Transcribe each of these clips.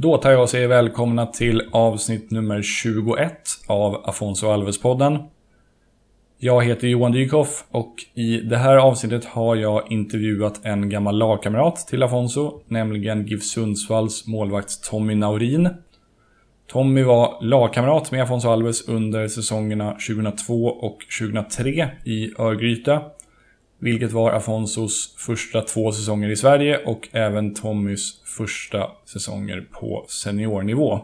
Då tar jag och säger välkomna till avsnitt nummer 21 av Afonso Alves-podden. Jag heter Johan Dykhoff och i det här avsnittet har jag intervjuat en gammal lagkamrat till Afonso, nämligen GIF Sundsvalls målvakt Tommy Naurin. Tommy var lagkamrat med Afonso Alves under säsongerna 2002 och 2003 i Örgryte. Vilket var Afonsos första två säsonger i Sverige och även Tommys första säsonger på seniornivå.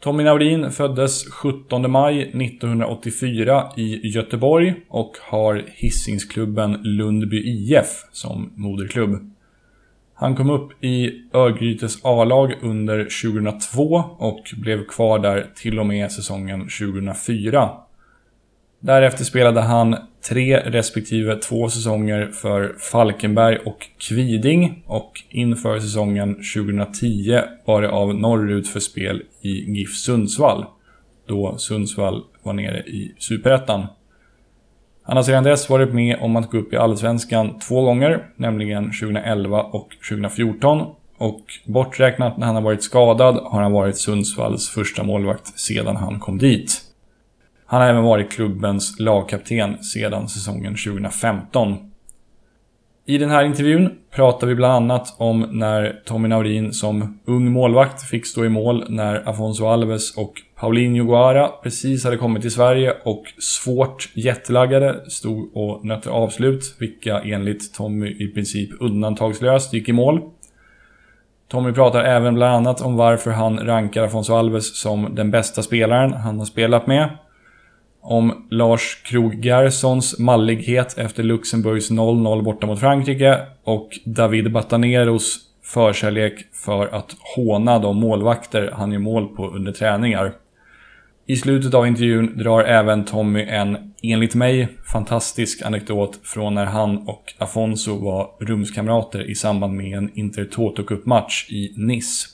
Tommy Naurin föddes 17 maj 1984 i Göteborg och har hissingsklubben Lundby IF som moderklubb. Han kom upp i Örgrytes A-lag under 2002 och blev kvar där till och med säsongen 2004. Därefter spelade han tre respektive två säsonger för Falkenberg och Kviding och inför säsongen 2010 var det av norrut för spel i GIF Sundsvall. Då Sundsvall var nere i Superettan. Han har sedan dess varit med om att gå upp i Allsvenskan två gånger, nämligen 2011 och 2014. Och borträknat när han har varit skadad har han varit Sundsvalls första målvakt sedan han kom dit. Han har även varit klubbens lagkapten sedan säsongen 2015. I den här intervjun pratar vi bland annat om när Tommy Naurin som ung målvakt fick stå i mål när Afonso Alves och Paulinho Guara precis hade kommit till Sverige och svårt jetlaggade stod och nötte avslut, vilka enligt Tommy i princip undantagslöst gick i mål. Tommy pratar även bland annat om varför han rankar Afonso Alves som den bästa spelaren han har spelat med om Lars Krogh Gerssons mallighet efter Luxemburgs 0-0 borta mot Frankrike och David Bataneros förkärlek för att håna de målvakter han gör mål på under träningar. I slutet av intervjun drar även Tommy en, enligt mig, fantastisk anekdot från när han och Afonso var rumskamrater i samband med en Intertoto Cup-match i Nice.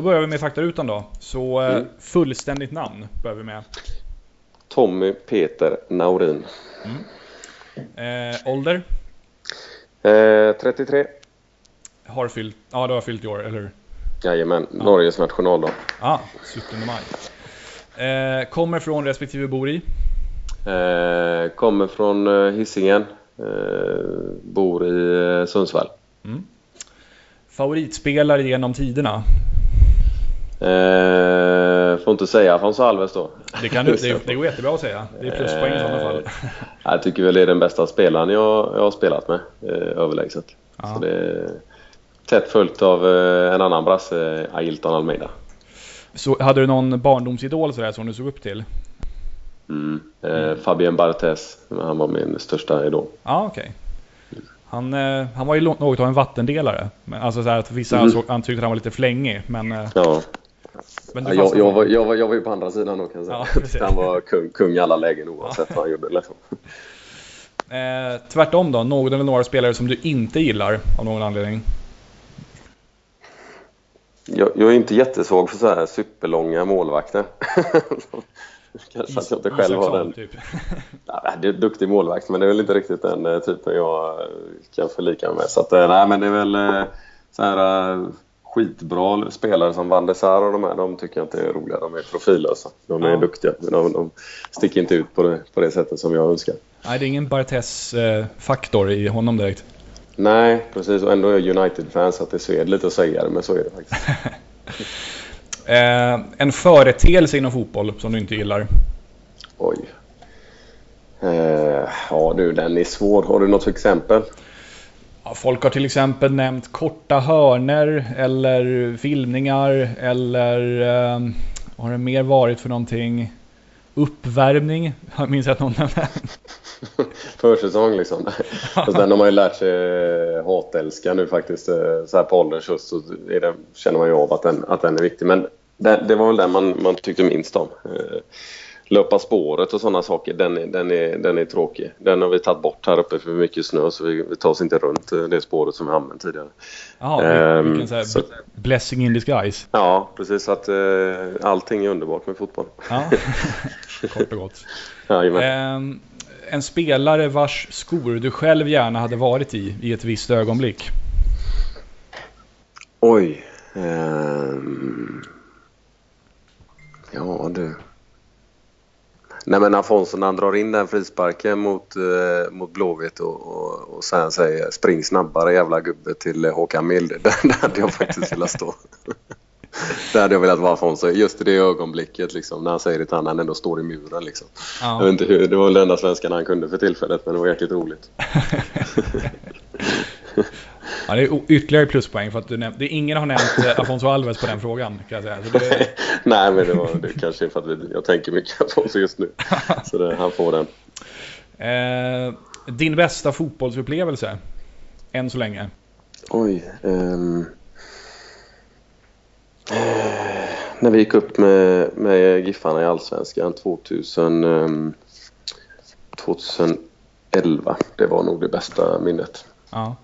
Då börjar vi med faktarutan då. Så eh, mm. fullständigt namn börjar vi med. Tommy Peter Naurin. Mm. Eh, ålder? Eh, 33. Har fyllt, ja du har fyllt i år, eller hur? Jajamän, ja. Norges nationaldag. Ja, ah, 17 maj. Eh, kommer från respektive bor i? Eh, kommer från eh, Hisingen. Eh, bor i Sundsvall. Mm. Favoritspelare genom tiderna? Eh, får inte säga Afonso Alves då. Det, kan du, det, det går jättebra att säga. Det är pluspoäng i sådana fall. Eh, jag tycker väl det är den bästa spelaren jag, jag har spelat med, eh, överlägset. Ja. Så det är tätt följt av eh, en annan brasse, Ailton Almeida. Så hade du någon barndomsidol sådär som du såg upp till? Mm, eh, Fabien Barthez, han var min största idol. Ja, okej. Okay. Han, eh, han var ju något av en vattendelare. Alltså så att vissa mm. antydde att han var lite flängig, men... Eh, ja. Men ja, jag, jag, var, jag, var, jag var ju på andra sidan då kan jag säga. Ja, han var kung, kung i alla lägen oavsett ja. vad han gjorde. Liksom. Eh, tvärtom då, någon eller några spelare som du inte gillar av någon anledning? Jag, jag är inte jättesvag för så här superlånga målvakter. Kanske att jag inte själv har den. Typ. nej, det är duktig målvakt men det är väl inte riktigt den eh, typen jag kan förlika mig med. Så att, eh, nej men det är väl eh, så här skitbra spelare som Van der Sar och de här, de tycker jag inte är roliga. De är profillösa. De är ja. duktiga, men de, de sticker inte ut på det, på det sättet som jag önskar. Nej, det är ingen Bartes-faktor i honom direkt. Nej, precis. Och ändå är jag United-fan så att det sved lite att säga det, men så är det faktiskt. eh, en företeelse inom fotboll som du inte gillar? Oj. Eh, ja du, den är svår. Har du något exempel? Folk har till exempel nämnt korta hörner eller filmningar eller eh, vad har det mer varit för någonting? Uppvärmning, jag minns att någon nämnde. Försäsong liksom. Och sen har man ju lärt sig eh, hatälska nu faktiskt. Eh, så här på ålderns höst så det, känner man ju av att den, att den är viktig. Men det, det var väl den man, man tyckte minst om. Eh, löpa spåret och sådana saker, den är, den, är, den är tråkig. Den har vi tagit bort här uppe för mycket snö så vi, vi tar oss inte runt det spåret som vi använt tidigare. Ja, ehm, så blessing in disguise. Ja, precis. Att uh, allting är underbart med fotboll. Ja, kort och gott. ja, ehm, en spelare vars skor du själv gärna hade varit i, i ett visst ögonblick? Oj. Um... Ja du. Nej men Afonso när han drar in den frisparken mot, eh, mot Blåvitt och, och, och sen säger spring snabbare jävla gubbe till Håkan Mild. Där, där hade jag faktiskt velat stå. där hade jag velat vara Afonso. Just i det ögonblicket liksom, när han säger det till han ändå står i muren. Liksom. Ja. Jag vet inte hur, det var väl den enda svenskan han kunde för tillfället men det var jäkligt roligt. Ja, det är ytterligare pluspoäng för att du näm- det, ingen har nämnt eh, Afonso Alves på den frågan. Kan jag säga. Det... Nej, men det, var, det kanske för att jag tänker mycket Afonso just nu. Så det, han får den. Eh, din bästa fotbollsupplevelse? Än så länge? Oj. Um... Eh, när vi gick upp med, med Giffarna i Allsvenskan 2000, um, 2011. Det var nog det bästa minnet. Ja.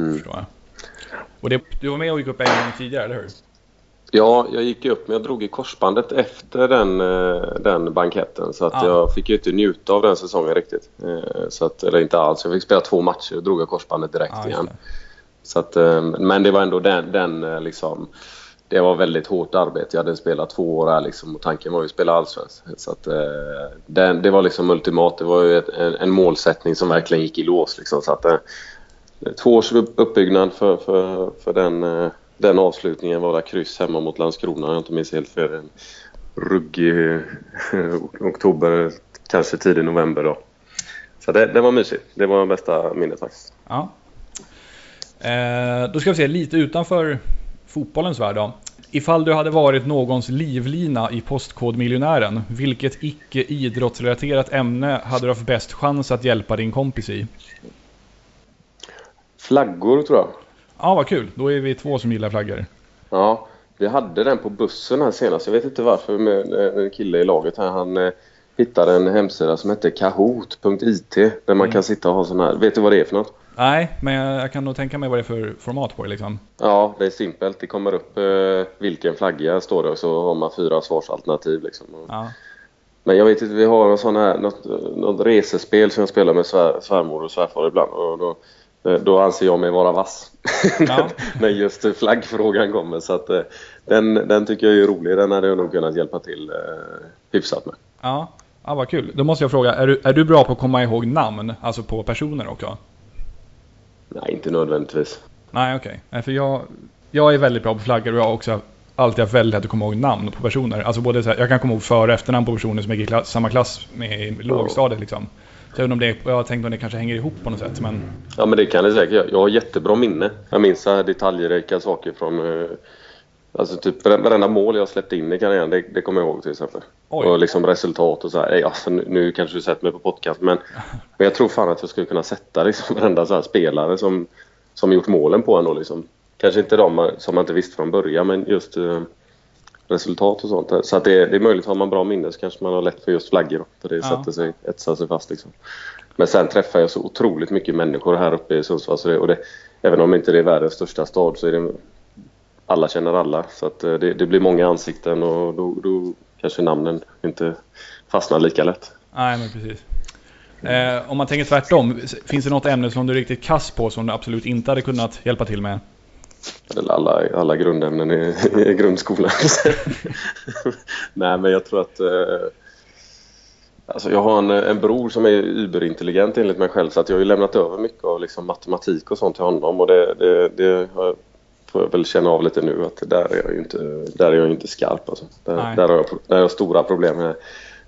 Mm. Förstår jag. Och det, du var med och gick upp en gång tidigare, eller hur? Ja, jag gick upp men jag drog i korsbandet efter den, eh, den banketten. Så att ah. jag fick ju inte njuta av den säsongen riktigt. Eh, så att, eller inte alls. Jag fick spela två matcher och drog jag korsbandet direkt ah, igen. Så att, eh, men det var ändå den, den liksom... Det var väldigt hårt arbete. Jag hade spelat två år här liksom, och tanken var ju att spela allsvenskt. Så att, den, det var liksom ultimat. Det var ju ett, en, en, målsättning som verkligen gick i lås. Liksom, så att, två års uppbyggnad för, för, för den, eh, den avslutningen var där kryss hemma mot Landskrona, jag inte minns helt fel. En ruggig eh, oktober, kanske tidig november då. Så det, det var mysigt. Det var bästa minnet faktiskt. Ja. Eh, då ska vi se lite utanför fotbollens värld då. Ifall du hade varit någons livlina i Postkodmiljonären, vilket icke idrottsrelaterat ämne hade du haft bäst chans att hjälpa din kompis i? Flaggor tror jag. Ja, vad kul. Då är vi två som gillar flaggor. Ja, vi hade den på bussen här senast. Jag vet inte varför med en kille i laget här. Han eh, hittade en hemsida som heter kahoot.it där man mm. kan sitta och ha sån här. Vet du vad det är för något? Nej, men jag, kan nog tänka mig vad det är för format på det liksom. Ja, det är simpelt. Det kommer upp eh, vilken flagga står det och så har man fyra svarsalternativ liksom. Ja. Men jag vet inte, vi har en sån här, något, något resespel som jag spelar med svär, svärmor och svärfar ibland. Och då Eh, då anser jag mig vara vass. Ja. när just flaggfrågan kommer. Så att, eh, den, den tycker jag är rolig. Den hade jag nog kunnat hjälpa till eh, hyfsat med. Ja. ja, vad kul. Då måste jag fråga, är du, är du bra på att komma ihåg namn? Alltså på personer också? Nej, inte nödvändigtvis. Nej, okej. Okay. För jag, jag är väldigt bra på flaggor och jag har också alltid haft väldigt lätt att komma ihåg namn på personer. Alltså både så här, jag kan komma ihåg för och efternamn på personer som gick i samma klass med i lågstadiet. Liksom. Så även om det, jag tänkte om det kanske hänger ihop på något sätt. Men... Ja men det kan det säkert Jag har jättebra minne. Jag minns så här detaljrika saker från... Eh, alltså typ varenda mål jag släppte in i karriären, det, det kommer jag ihåg till exempel. Oj. Och liksom resultat och så här. Alltså, nu, nu kanske du sett mig på podcast men, men jag tror fan att jag skulle kunna sätta liksom varenda så spelare som, som gjort målen på en liksom. Kanske inte de som man inte visste från början men just uh, resultat och sånt. Så att det, det är möjligt, har man bra minne så kanske man har lätt för just flaggor. För det ja. sätter sig, etsar sig fast liksom. Men sen träffar jag så otroligt mycket människor här uppe i Sundsvall. Så det, och det, även om inte det är världens största stad så är det alla känner alla. Så att eh, det, det blir många ansikten och då, då kanske namnen inte fastnar lika lätt. Nej, men precis. Eh, om man tänker tvärtom, finns det något ämne som du är riktigt kass på som du absolut inte hade kunnat hjälpa till med? Alla, alla grundämnen i, i grundskolan. Nej, men jag tror att... Eh, alltså jag har en, en bror som är überintelligent enligt mig själv så att jag har ju lämnat över mycket av liksom matematik och sånt till honom och det, det, det har, får jag väl känna av lite nu att där är jag ju inte, där är jag inte skarp. Alltså. Där, där, har jag, där har jag stora problem med,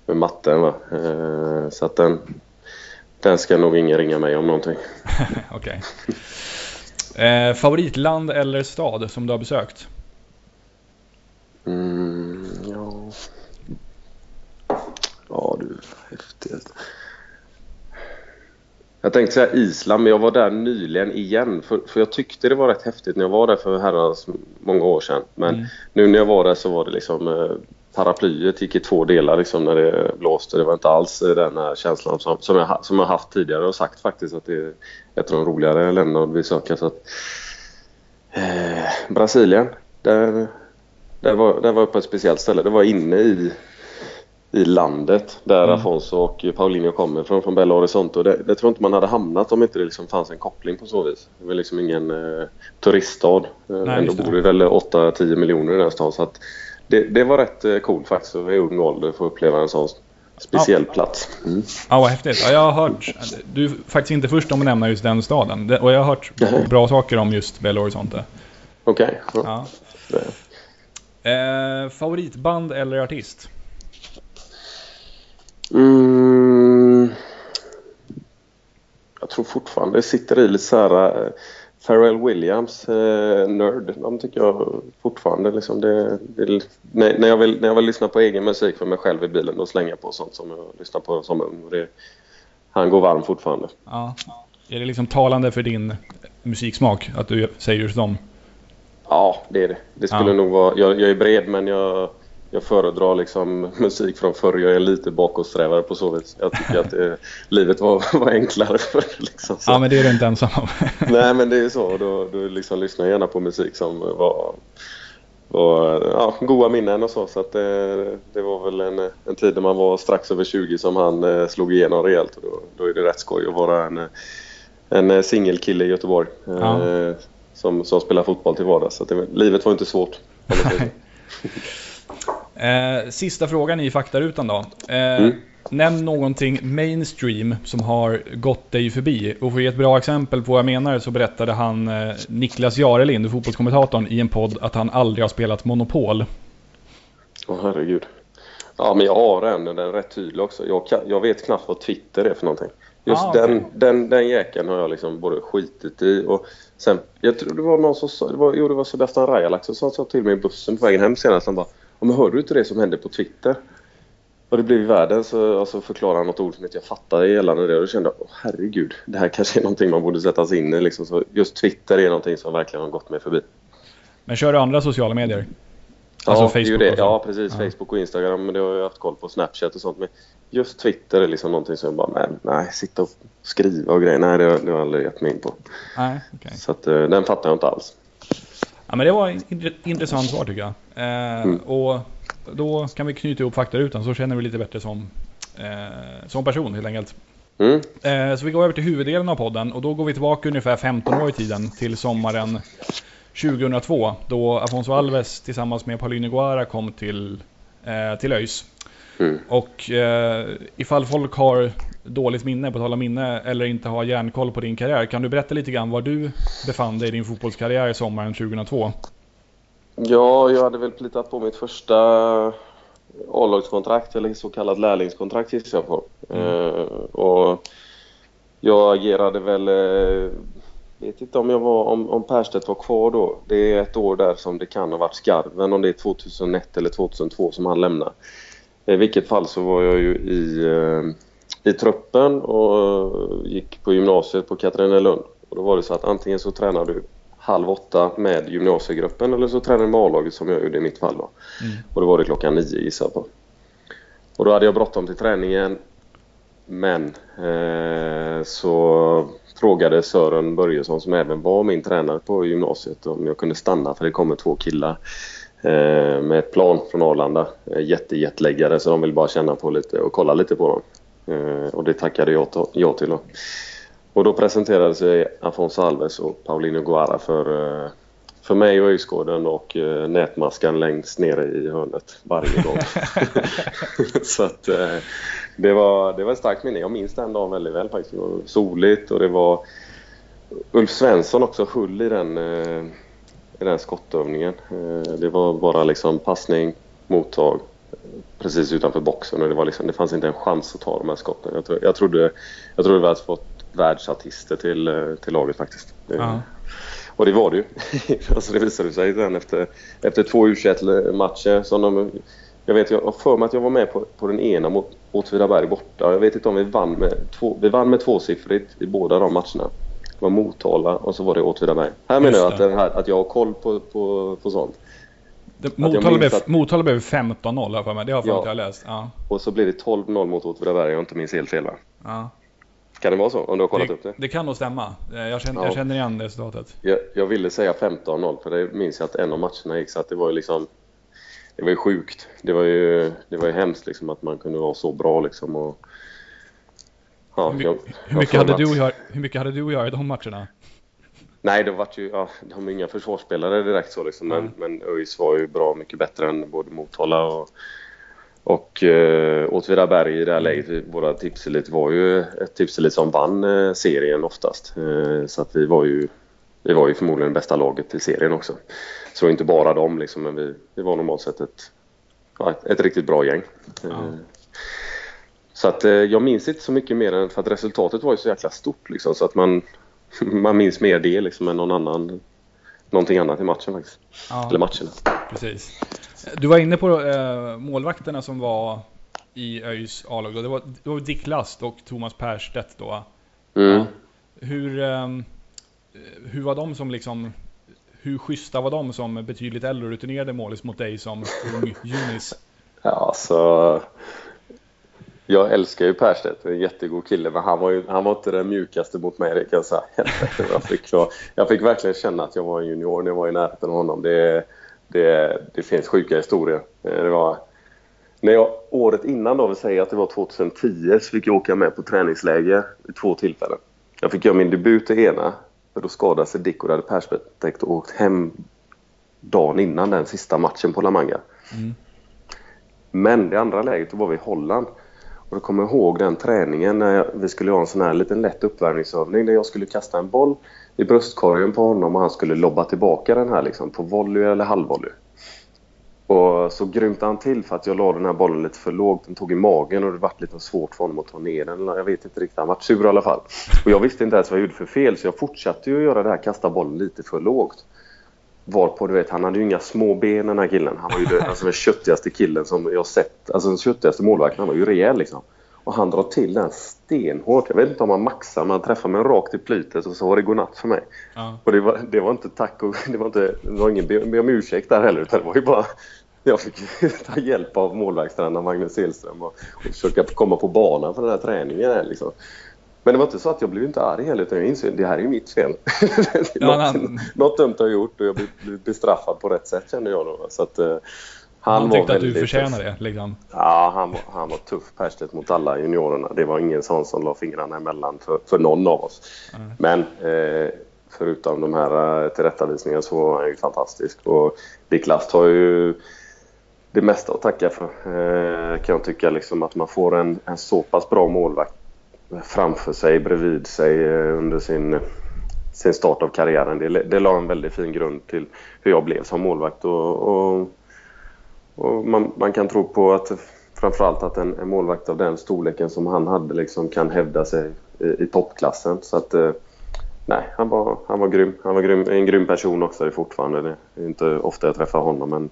med matten. Va? Eh, så att den, den ska nog ingen ringa mig om någonting. Okej. Eh, favoritland eller stad som du har besökt? Mm, ja. Ja du, häftigt. Jag tänkte säga Island, men jag var där nyligen igen. För, för jag tyckte det var rätt häftigt när jag var där för herrans många år sedan. Men mm. nu när jag var där så var det liksom eh, paraplyet gick i två delar liksom när det blåste. Det var inte alls den här känslan som, som, jag, som jag haft tidigare och sagt faktiskt att det är ett av de roligare länderna att besöka. Så att, eh, Brasilien, där, där, var, där var jag på ett speciellt ställe. Det var inne i i landet där mm. Afonso och Paulinho kommer från, från Belo Horizonte. det, det tror jag inte man hade hamnat om inte det liksom fanns en koppling på så vis. Det var liksom ingen eh, turiststad. Eh, Nej, Ändå bor det väl 8-10 miljoner i den stan. Så att det, det var rätt eh, coolt faktiskt att i ung ålder få uppleva en sån speciell ja. plats. Mm. Ja, vad häftigt. Ja, jag har hört, du är faktiskt inte först om att nämna just den staden. Och jag har hört bra saker om just Belo Horizonte. Okej. Okay. Ja. Eh, favoritband eller artist? Mm, jag tror fortfarande det sitter i lite så här... Pharrell Williams, uh, Nerd, de tycker jag fortfarande liksom det, det, när, jag vill, när jag vill lyssna på egen musik för mig själv i bilen då slänger jag på sånt som jag lyssnar på som. Det, han går varm fortfarande. Ja. Är det liksom talande för din musiksmak att du säger just dem? Ja, det är det. Det skulle ja. nog vara... Jag, jag är bred men jag jag föredrar liksom musik från förr. Jag är lite bakåtsträvare på så vis. Jag tycker att det, livet var, var enklare förr. Liksom, ja, men det är du inte ensam om. Nej, men det är så. Då, då liksom lyssnar jag gärna på musik som var, var ja, goda minnen och så. Så att det, det var väl en, en tid när man var strax över 20 som han eh, slog igenom rejält. Och då, då är det rätt skoj att vara en, en singelkille i Göteborg. Ja. Eh, som, som spelar fotboll till vardags. Så det, livet var inte svårt. Eh, sista frågan i faktarutan då. Eh, mm. Nämn någonting mainstream som har gått dig förbi. Och för att ge ett bra exempel på vad jag menar så berättade han eh, Niklas Jarelind, fotbollskommentatorn, i en podd att han aldrig har spelat Monopol. Åh oh, herregud. Ja, men jag har en, den är rätt tydlig också. Jag, kan, jag vet knappt vad Twitter är för någonting. Just ah, okay. den, den, den jäkeln har jag liksom både skitit i och sen, jag tror det var någon som sa, det var, jo det var Sebastian Rajalax som sa till mig i bussen på vägen hem senast. Han bara men hörde du inte det som hände på Twitter? Och det blev i världen så alltså, förklarade han något ord som inte jag fattade gällande det och då kände jag, oh, herregud, det här kanske är någonting man borde sätta sig in i liksom. Så just Twitter är någonting som verkligen har gått mig förbi. Men kör du andra sociala medier? Alltså ja, Facebook det. ja precis. Ja. Facebook och Instagram, men det har jag haft koll på. Snapchat och sånt. Men just Twitter är liksom någonting som jag bara, men, nej, sitta och skriva och grejer. Nej, det, det har jag aldrig gett mig in på. Nej, okay. Så att, eh, den fattar jag inte alls. Ja, men det var intressant svar tycker jag. Eh, mm. Och då kan vi knyta ihop faktarutan så känner vi lite bättre som, eh, som person helt enkelt. Mm. Eh, så vi går över till huvuddelen av podden och då går vi tillbaka ungefär 15 år i tiden till sommaren 2002 då Afonso Alves tillsammans med Paulinho Guara kom till, eh, till ÖIS. Mm. Och eh, ifall folk har dåligt minne, på tal om minne, eller inte har järnkoll på din karriär. Kan du berätta lite grann var du befann dig i din fotbollskarriär sommaren 2002? Ja, jag hade väl plitat på mitt första A-lagskontrakt eller så kallat lärlingskontrakt gissar jag på. Mm. Uh, och jag agerade väl, uh, vet inte om jag var, om, om Perstedt var kvar då. Det är ett år där som det kan ha varit skarven, om det är 2001 eller 2002 som han lämnade. I vilket fall så var jag ju i uh, i truppen och gick på gymnasiet på Katrinelund. Och då var det så att antingen så tränade du halv åtta med gymnasiegruppen eller så tränade du med A-laget som jag gjorde i mitt fall. Då. Mm. Och då var det klockan nio gissar på. Och då hade jag bråttom till träningen. Men eh, så frågade Sören Börjesson som även var min tränare på gymnasiet om jag kunde stanna för det kommer två killar eh, med ett plan från Arlanda. Eh, Jättejetläggare så de vill bara känna på lite och kolla lite på dem. Eh, och det tackade jag ja till. Och då presenterade sig Afonso Alves och Paulinho Guara för, eh, för mig och Öjsgården och eh, nätmaskan längst nere i hörnet varje gång. så att det var, det var ett starkt minne. Jag minns den dagen väldigt väl faktiskt. Det var soligt och det var Ulf Svensson också full i den, i den skottövningen. Det var bara liksom passning, mottag, precis utanför boxen och det, var liksom, det fanns inte en chans att ta de här skotten. Jag, tro, jag, trodde, jag trodde vi hade fått världsartister till, eh, till laget faktiskt. Ja. Och det var det ju. alltså det visade sig sen efter, efter två u matcher som de... Jag vet, jag har för mig att jag var med på, på den ena mot Åtvidaberg borta. Jag vet inte om vi vann med, två, vi vann med tvåsiffrigt i båda de matcherna. Det var Motala och så var det Åtvidaberg. Här menar jag att, här, att jag har koll på, på, på sånt. Motala blev, att... Motala blev 15-0 för mig. Det har ja. jag läst. Ja. Och så blev det 12-0 mot Åtvidaberg. Jag inte minns helt fel va? Ja. Kan det vara så? Om du har kollat det, upp det? Det kan nog stämma. Eh, jag känner, ja. jag känner igen resultatet. Jag, jag ville säga 15-0 för det minns jag att en av matcherna gick så att det var ju liksom det var ju sjukt. Det var ju, det var ju hemskt liksom att man kunde vara så bra liksom. Och, ja, hur, jag, hur, mycket hade du att göra, hur mycket hade du att göra i de matcherna? Nej, det var ju, ja, de har inga försvarsspelare direkt så liksom, mm. men, men ÖIS var ju bra mycket bättre än både Motala och, och eh, Åtvidaberg i det här mm. läget. Våra tipselit var ju ett tipselit som vann eh, serien oftast. Eh, så att vi var ju vi var ju förmodligen det bästa laget i serien också. Så inte bara dem liksom, men vi, vi var normalt sett ett, ett, riktigt bra gäng. Eh, så att eh, jag minns inte så mycket mer än för att resultatet var ju så jäkla stort liksom, så att man, man minns mer det liksom än någon annan, någonting annat i matchen faktiskt. Ja. Eller matcherna. Precis. Du var inne på äh, målvakterna som var i ÖIS A-lag. Det var, det var Dick Last och Thomas Perstedt då. Mm. Ja. Hur, ähm, hur var de som liksom hur schyssta var de som betydligt äldre och rutinerade målis mot dig som ung junis? Ja, alltså... Jag älskar ju Perstedt, en jättegod kille, men han var, ju, han var inte den mjukaste mot mig, det kan jag säga. Jag fick, jag fick verkligen känna att jag var en junior när jag var i närheten av honom. Det, det, det finns sjuka historier. Det var, när jag, året innan då, vi säger att det var 2010, så fick jag åka med på träningsläger vid två tillfällen. Jag fick göra min debut i ena för då skadade sig Dick och hade persbedräkt och åkt hem dagen innan den sista matchen på La Manga. Mm. Men det andra läget då var vi i Holland. Och jag kommer ihåg den träningen när jag, vi skulle ha en sån här liten lätt uppvärmningsövning där jag skulle kasta en boll i bröstkorgen på honom och han skulle lobba tillbaka den här liksom på volley eller halvvolley. Och så grymtade han till för att jag la den här bollen lite för lågt. Den tog i magen och det var lite svårt för honom att ta ner den. Jag vet inte riktigt. Han var sur i alla fall. Och jag visste inte ens vad jag gjorde för fel så jag fortsatte ju att göra det här, kasta bollen lite för lågt. Varpå du vet, han hade ju inga små ben den här killen. Han var ju det, alltså, den köttigaste killen som jag sett. Alltså den köttigaste målvakten. Han var ju rejäl liksom. Och han drar till den stenhårt. Jag vet inte om han maxar men han träffar mig rakt i plytet och så var det godnatt för mig. Ja. Och det var, det var inte tack och det var, inte, det var ingen be, be om ursäkt där heller utan det var ju bara jag fick ta hjälp av målvaktstränaren Magnus Selström och, och försöka komma på banan för den här träningen. Här, liksom. Men det var inte så att jag blev inte arg heller utan jag insåg att det här är ju mitt fel. ja, något, något dumt har jag gjort och jag blev bestraffad på rätt sätt kände jag då. Så att, uh, han, han tyckte att du förtjänade det liksom? Ja, han, var, han var tuff Perstedt mot alla juniorerna. Det var ingen sån som la fingrarna emellan för, för någon av oss. Mm. Men eh, förutom de här eh, tillrättavisningarna så var han ju fantastisk. Och Dick Last har ju det mesta att tacka för. Eh, kan jag tycka liksom att man får en, en så pass bra målvakt framför sig, bredvid sig eh, under sin, sin start av karriären. Det, det la en väldigt fin grund till hur jag blev som målvakt. Och, och, och man, man, kan tro på att framförallt att en, en, målvakt av den storleken som han hade liksom kan hävda sig i, i toppklassen. Så att, eh, nej, han var, han var grym. Han var grym, en grym person också fortfarande. Det är inte ofta jag träffar honom men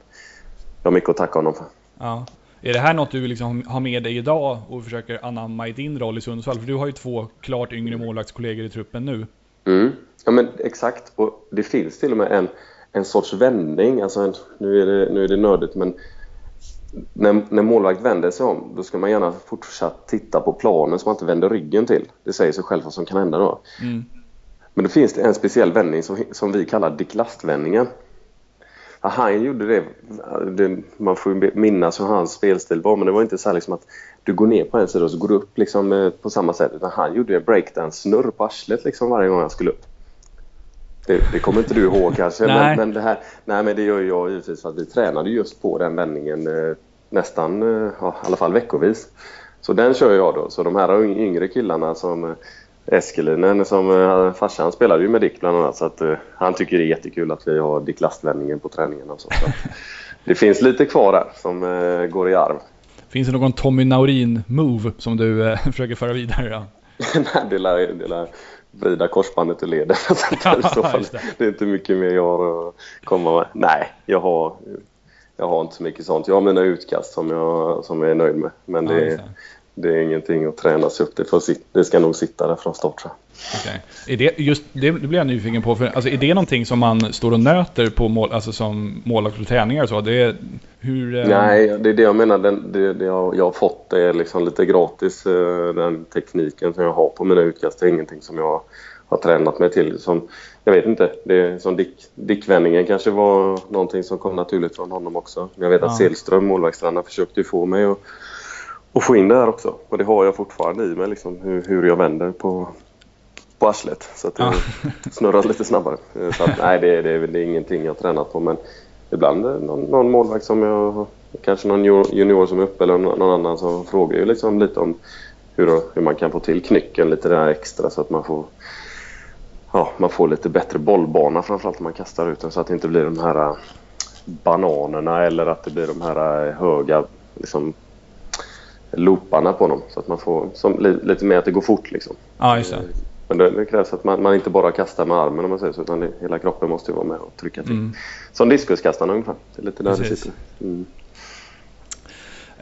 jag har mycket att tacka honom för. Ja. Är det här något du liksom har med dig idag och försöker anamma i din roll i Sundsvall? För du har ju två klart yngre målvaktskollegor i truppen nu. Mm. Ja men exakt. Och det finns till och med en, en sorts vändning. Alltså en, nu, är det, nu är det nördigt men när, när målvakt vänder sig om då ska man gärna fortsatt titta på planen så man inte vänder ryggen till. Det säger sig själv vad som kan hända då. Mm. Men då finns det en speciell vändning som, som vi kallar Dick Last-vändningen. Ja, han gjorde det. det. Man får minnas hur hans spelstil var men det var inte så här liksom att du går ner på en sida och så går du upp liksom eh, på samma sätt. Utan han gjorde breakdance-snurr på arslet liksom varje gång han skulle upp. Det, det kommer inte du ihåg kanske. Men, men, det här, nej, men det gör jag givetvis för att vi tränade just på den vändningen eh, nästan, eh, ja, i alla fall veckovis. Så den kör jag då. Så de här yngre killarna som Eskelinen som uh, farsan spelade ju med Dick bland annat så att uh, han tycker det är jättekul att vi har Dick Lastvändningen på träningen och så. så det finns lite kvar där som uh, går i arv. Finns det någon Tommy Naurin-move som du försöker föra vidare? Ja? Nej, det lär, det, lär, vrida korsbandet ur leden. fall, det är inte mycket mer jag har att komma med. Nej, jag har, jag har inte så mycket sånt. Jag har mina utkast som jag, som jag är nöjd med. Men det, ja, det är ingenting att träna sig upp. Det, får, det ska nog sitta där från start. Okay. Är det, just, det blir jag nyfiken på. För, alltså, är det någonting som man står och nöter på mål, alltså som målvakt på träningar? Så? Det, hur, eh... Nej, det är det jag menar. Den, det, det jag, jag har fått det är liksom lite gratis. Eh, den tekniken som jag har på mina utkast. Det är ingenting som jag har tränat mig till. Som, jag vet inte. Det som Dick, Dickvändningen kanske var någonting som kom naturligt från honom också. Jag vet att ja. Selström, målvaktstränaren, försökte få mig att, att få in det här också. Och det har jag fortfarande i mig, liksom, hur, hur jag vänder på, på arslet så att det ja. snurrar lite snabbare. Så att, nej, det, det, det är ingenting jag tränat på men ibland någon, någon målvakt som jag kanske någon junior som är uppe eller någon annan som frågar ju liksom lite om hur, hur man kan få till knycken lite där extra så att man får ja, man får lite bättre bollbana framförallt när man kastar ut den så att det inte blir de här äh, bananerna eller att det blir de här höga liksom, looparna på dem så att man får som, lite mer att det går fort liksom. Ja, just det. Men det, det, krävs att man, man, inte bara kastar med armen om man säger så, utan det, hela kroppen måste ju vara med och trycka till. Mm. Som diskuskastarna ungefär. Det är lite där Precis. det sitter. Mm.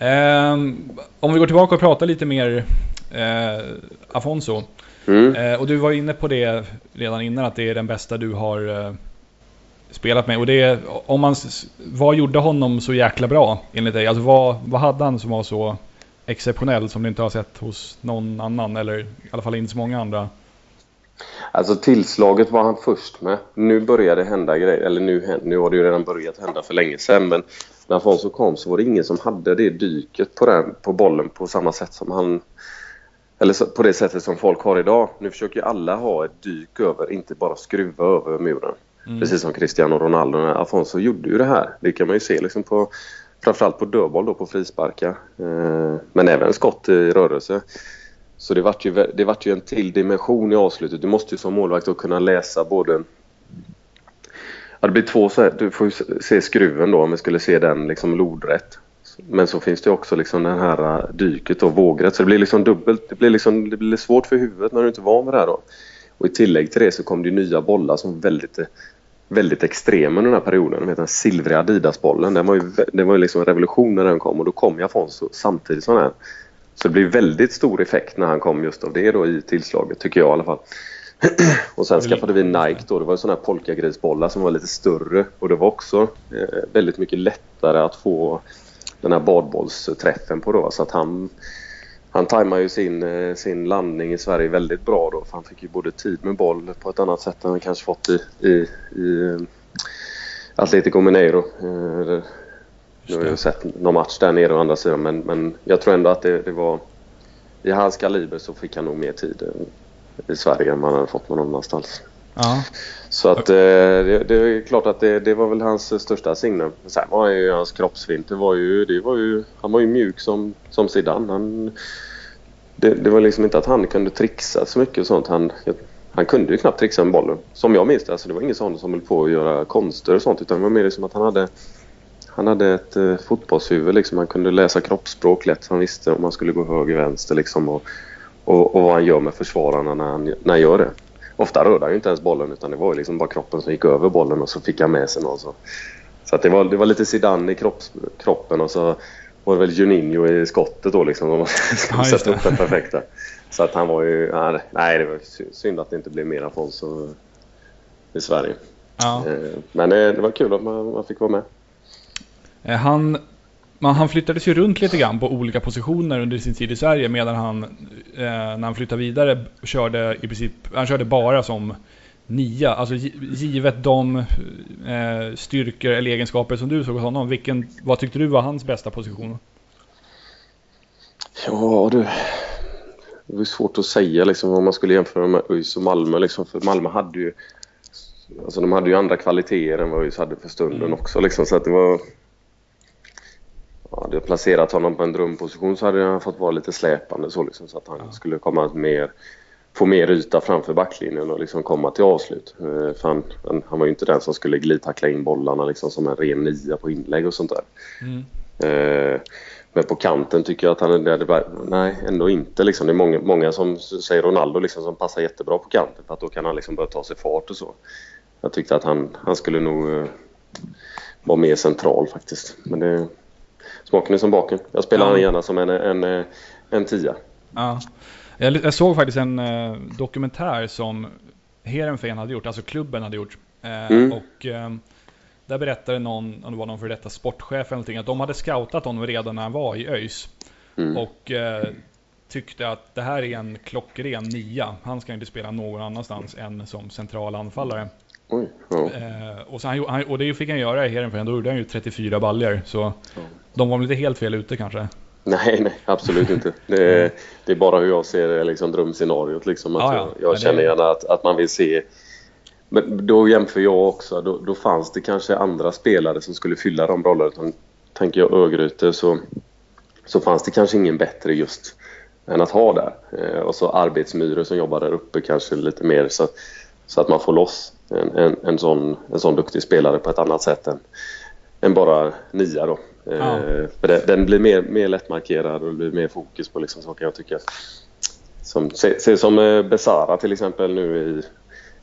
Um, om vi går tillbaka och pratar lite mer uh, Afonso. Mm. Uh, och du var inne på det redan innan att det är den bästa du har uh, spelat med. Och det, om man, vad gjorde honom så jäkla bra enligt dig? Alltså vad, vad hade han som var så exceptionell som du inte har sett hos någon annan eller i alla fall inte så många andra Alltså tillslaget var han först med. Nu börjar det hända grejer. Eller nu, nu har det ju redan börjat hända för länge sedan. Men när Afonso kom så var det ingen som hade det dyket på, den, på bollen på samma sätt som han... Eller på det sättet som folk har idag. Nu försöker alla ha ett dyk över, inte bara skruva över muren. Mm. Precis som Cristiano Ronaldo. Afonso gjorde ju det här. Det kan man ju se liksom på framförallt på dödboll då på frisparkar. Eh, men även skott i rörelse. Så det vart ju, det vart ju en till dimension i avslutet. Du måste ju som målvakt då kunna läsa både... Ja, det blir två så här, Du får ju se skruven då om vi skulle se den liksom lodrätt. Men så finns det också liksom den här eh, dyket och vågrätt. Så det blir liksom dubbelt. Det blir, liksom, det blir svårt för huvudet när du inte är van vid det här då. Och i tillägg till det så kom det nya bollar som väldigt, väldigt extrema under den här perioden. Den silvriga Adidas-bollen. Den var ju, den var ju liksom en revolution när den kom och då kom jag från så, samtidigt som den. Så det blir väldigt stor effekt när han kom just av det då i tillslaget, tycker jag i alla fall. och sen skaffade vi Nike då. Det var sådana här polkagrisbollar som var lite större och det var också eh, väldigt mycket lättare att få den här badbollsträffen på då. Så att han, han tajmade ju sin, eh, sin landning i Sverige väldigt bra då. För han fick ju både tid med boll på ett annat sätt än han kanske fått i, i, i eh, Atletico Mineiro. Nu har jag sett någon match där nere å andra sidan men, men jag tror ändå att det, det var... I hans kaliber så fick han nog mer tid i Sverige än man hade fått någon annanstans. Ja. Så att eh, det, det, är klart att det, det, var väl hans största signum. Sen var ju hans kroppsfint, var ju, det var ju, han var ju mjuk som, som Zidane. Han, det, det, var liksom inte att han kunde trixa så mycket och sånt. Han, han kunde ju knappt trixa med bollen. Som jag minns det. Alltså det var ingen sån som höll på att göra konster och sånt. Utan det var mer liksom att han hade han hade ett eh, fotbollshuvud. Liksom. Han kunde läsa kroppsspråk lätt. Han visste om han skulle gå höger, vänster liksom, och, och, och vad han gör med försvararna när han, när han gör det. Ofta rörde han ju inte ens bollen utan det var liksom bara kroppen som gick över bollen och så fick han med sig någon. Så, så att det, var, det var lite Zidane i kropps, kroppen och så var det väl Juninho i skottet då liksom. De skulle sätta upp den perfekta. Så att han var ju... Nej, det var synd att det inte blev mer Afonso i Sverige. Ja. Eh, men eh, det var kul att man, man fick vara med. Eh, han, man, han flyttades ju runt lite grann på olika positioner under sin tid i Sverige medan han, eh, när han flyttade vidare, körde i princip, han körde bara som nia. Alltså givet de eh, styrkor eller egenskaper som du såg hos honom, vilken, vad tyckte du var hans bästa position? Ja du, det är svårt att säga liksom om man skulle jämföra med ÖIS och Malmö liksom, för Malmö hade ju Alltså de hade ju andra kvaliteter än vad ÖIS hade för stunden mm. också liksom, så att det var hade jag placerat honom på en drömposition så hade han fått vara lite släpande så, liksom, så att han ja. skulle komma mer, få mer yta framför backlinjen och liksom komma till avslut. Eh, för han, han, han var ju inte den som skulle glidtackla in bollarna liksom, som en ren nia på inlägg och sånt där. Mm. Eh, men på kanten tycker jag att han är. Nej, ändå inte. Liksom. Det är många, många som säger Ronaldo liksom, som passar jättebra på kanten för att då kan han liksom börja ta sig fart och så. Jag tyckte att han, han skulle nog uh, vara mer central faktiskt. Men det, smaken är som baken. Jag spelar ja. han gärna som en, en, en, tia. Ja. Jag, jag såg faktiskt en uh, dokumentär som Heerenveen hade gjort, alltså klubben hade gjort. Uh, mm. Och där berättade någon, om det var någon för detta sportchef eller någonting, att de hade scoutat honom redan när han var i ÖIS. Mm. Och eh, tyckte att det här är en klockren nia. Han ska inte spela någon annanstans än som central anfallare. Oj, ja. eh, och, så han, och det fick han göra i Heerenveen, då gjorde han ju 34 baljor. Så ja. de var väl inte helt fel ute kanske? Nej, nej, absolut inte. Det är, det är bara hur jag ser liksom, drömscenariot. Liksom, att ja, jag, jag känner gärna att, att man vill se men då jämför jag också. Då, då fanns det kanske andra spelare som skulle fylla de rollerna. Utan, tänker jag Örgryte så, så fanns det kanske ingen bättre just än att ha där. Eh, och så arbetsmyror som jobbar där uppe kanske lite mer så, så att man får loss en, en, en, sån, en sån duktig spelare på ett annat sätt än, än bara nia då. Eh, ja. för det, den blir mer, mer lättmarkerad och det blir mer fokus på liksom saker jag tycker. Som, se, se som eh, Besara till exempel nu i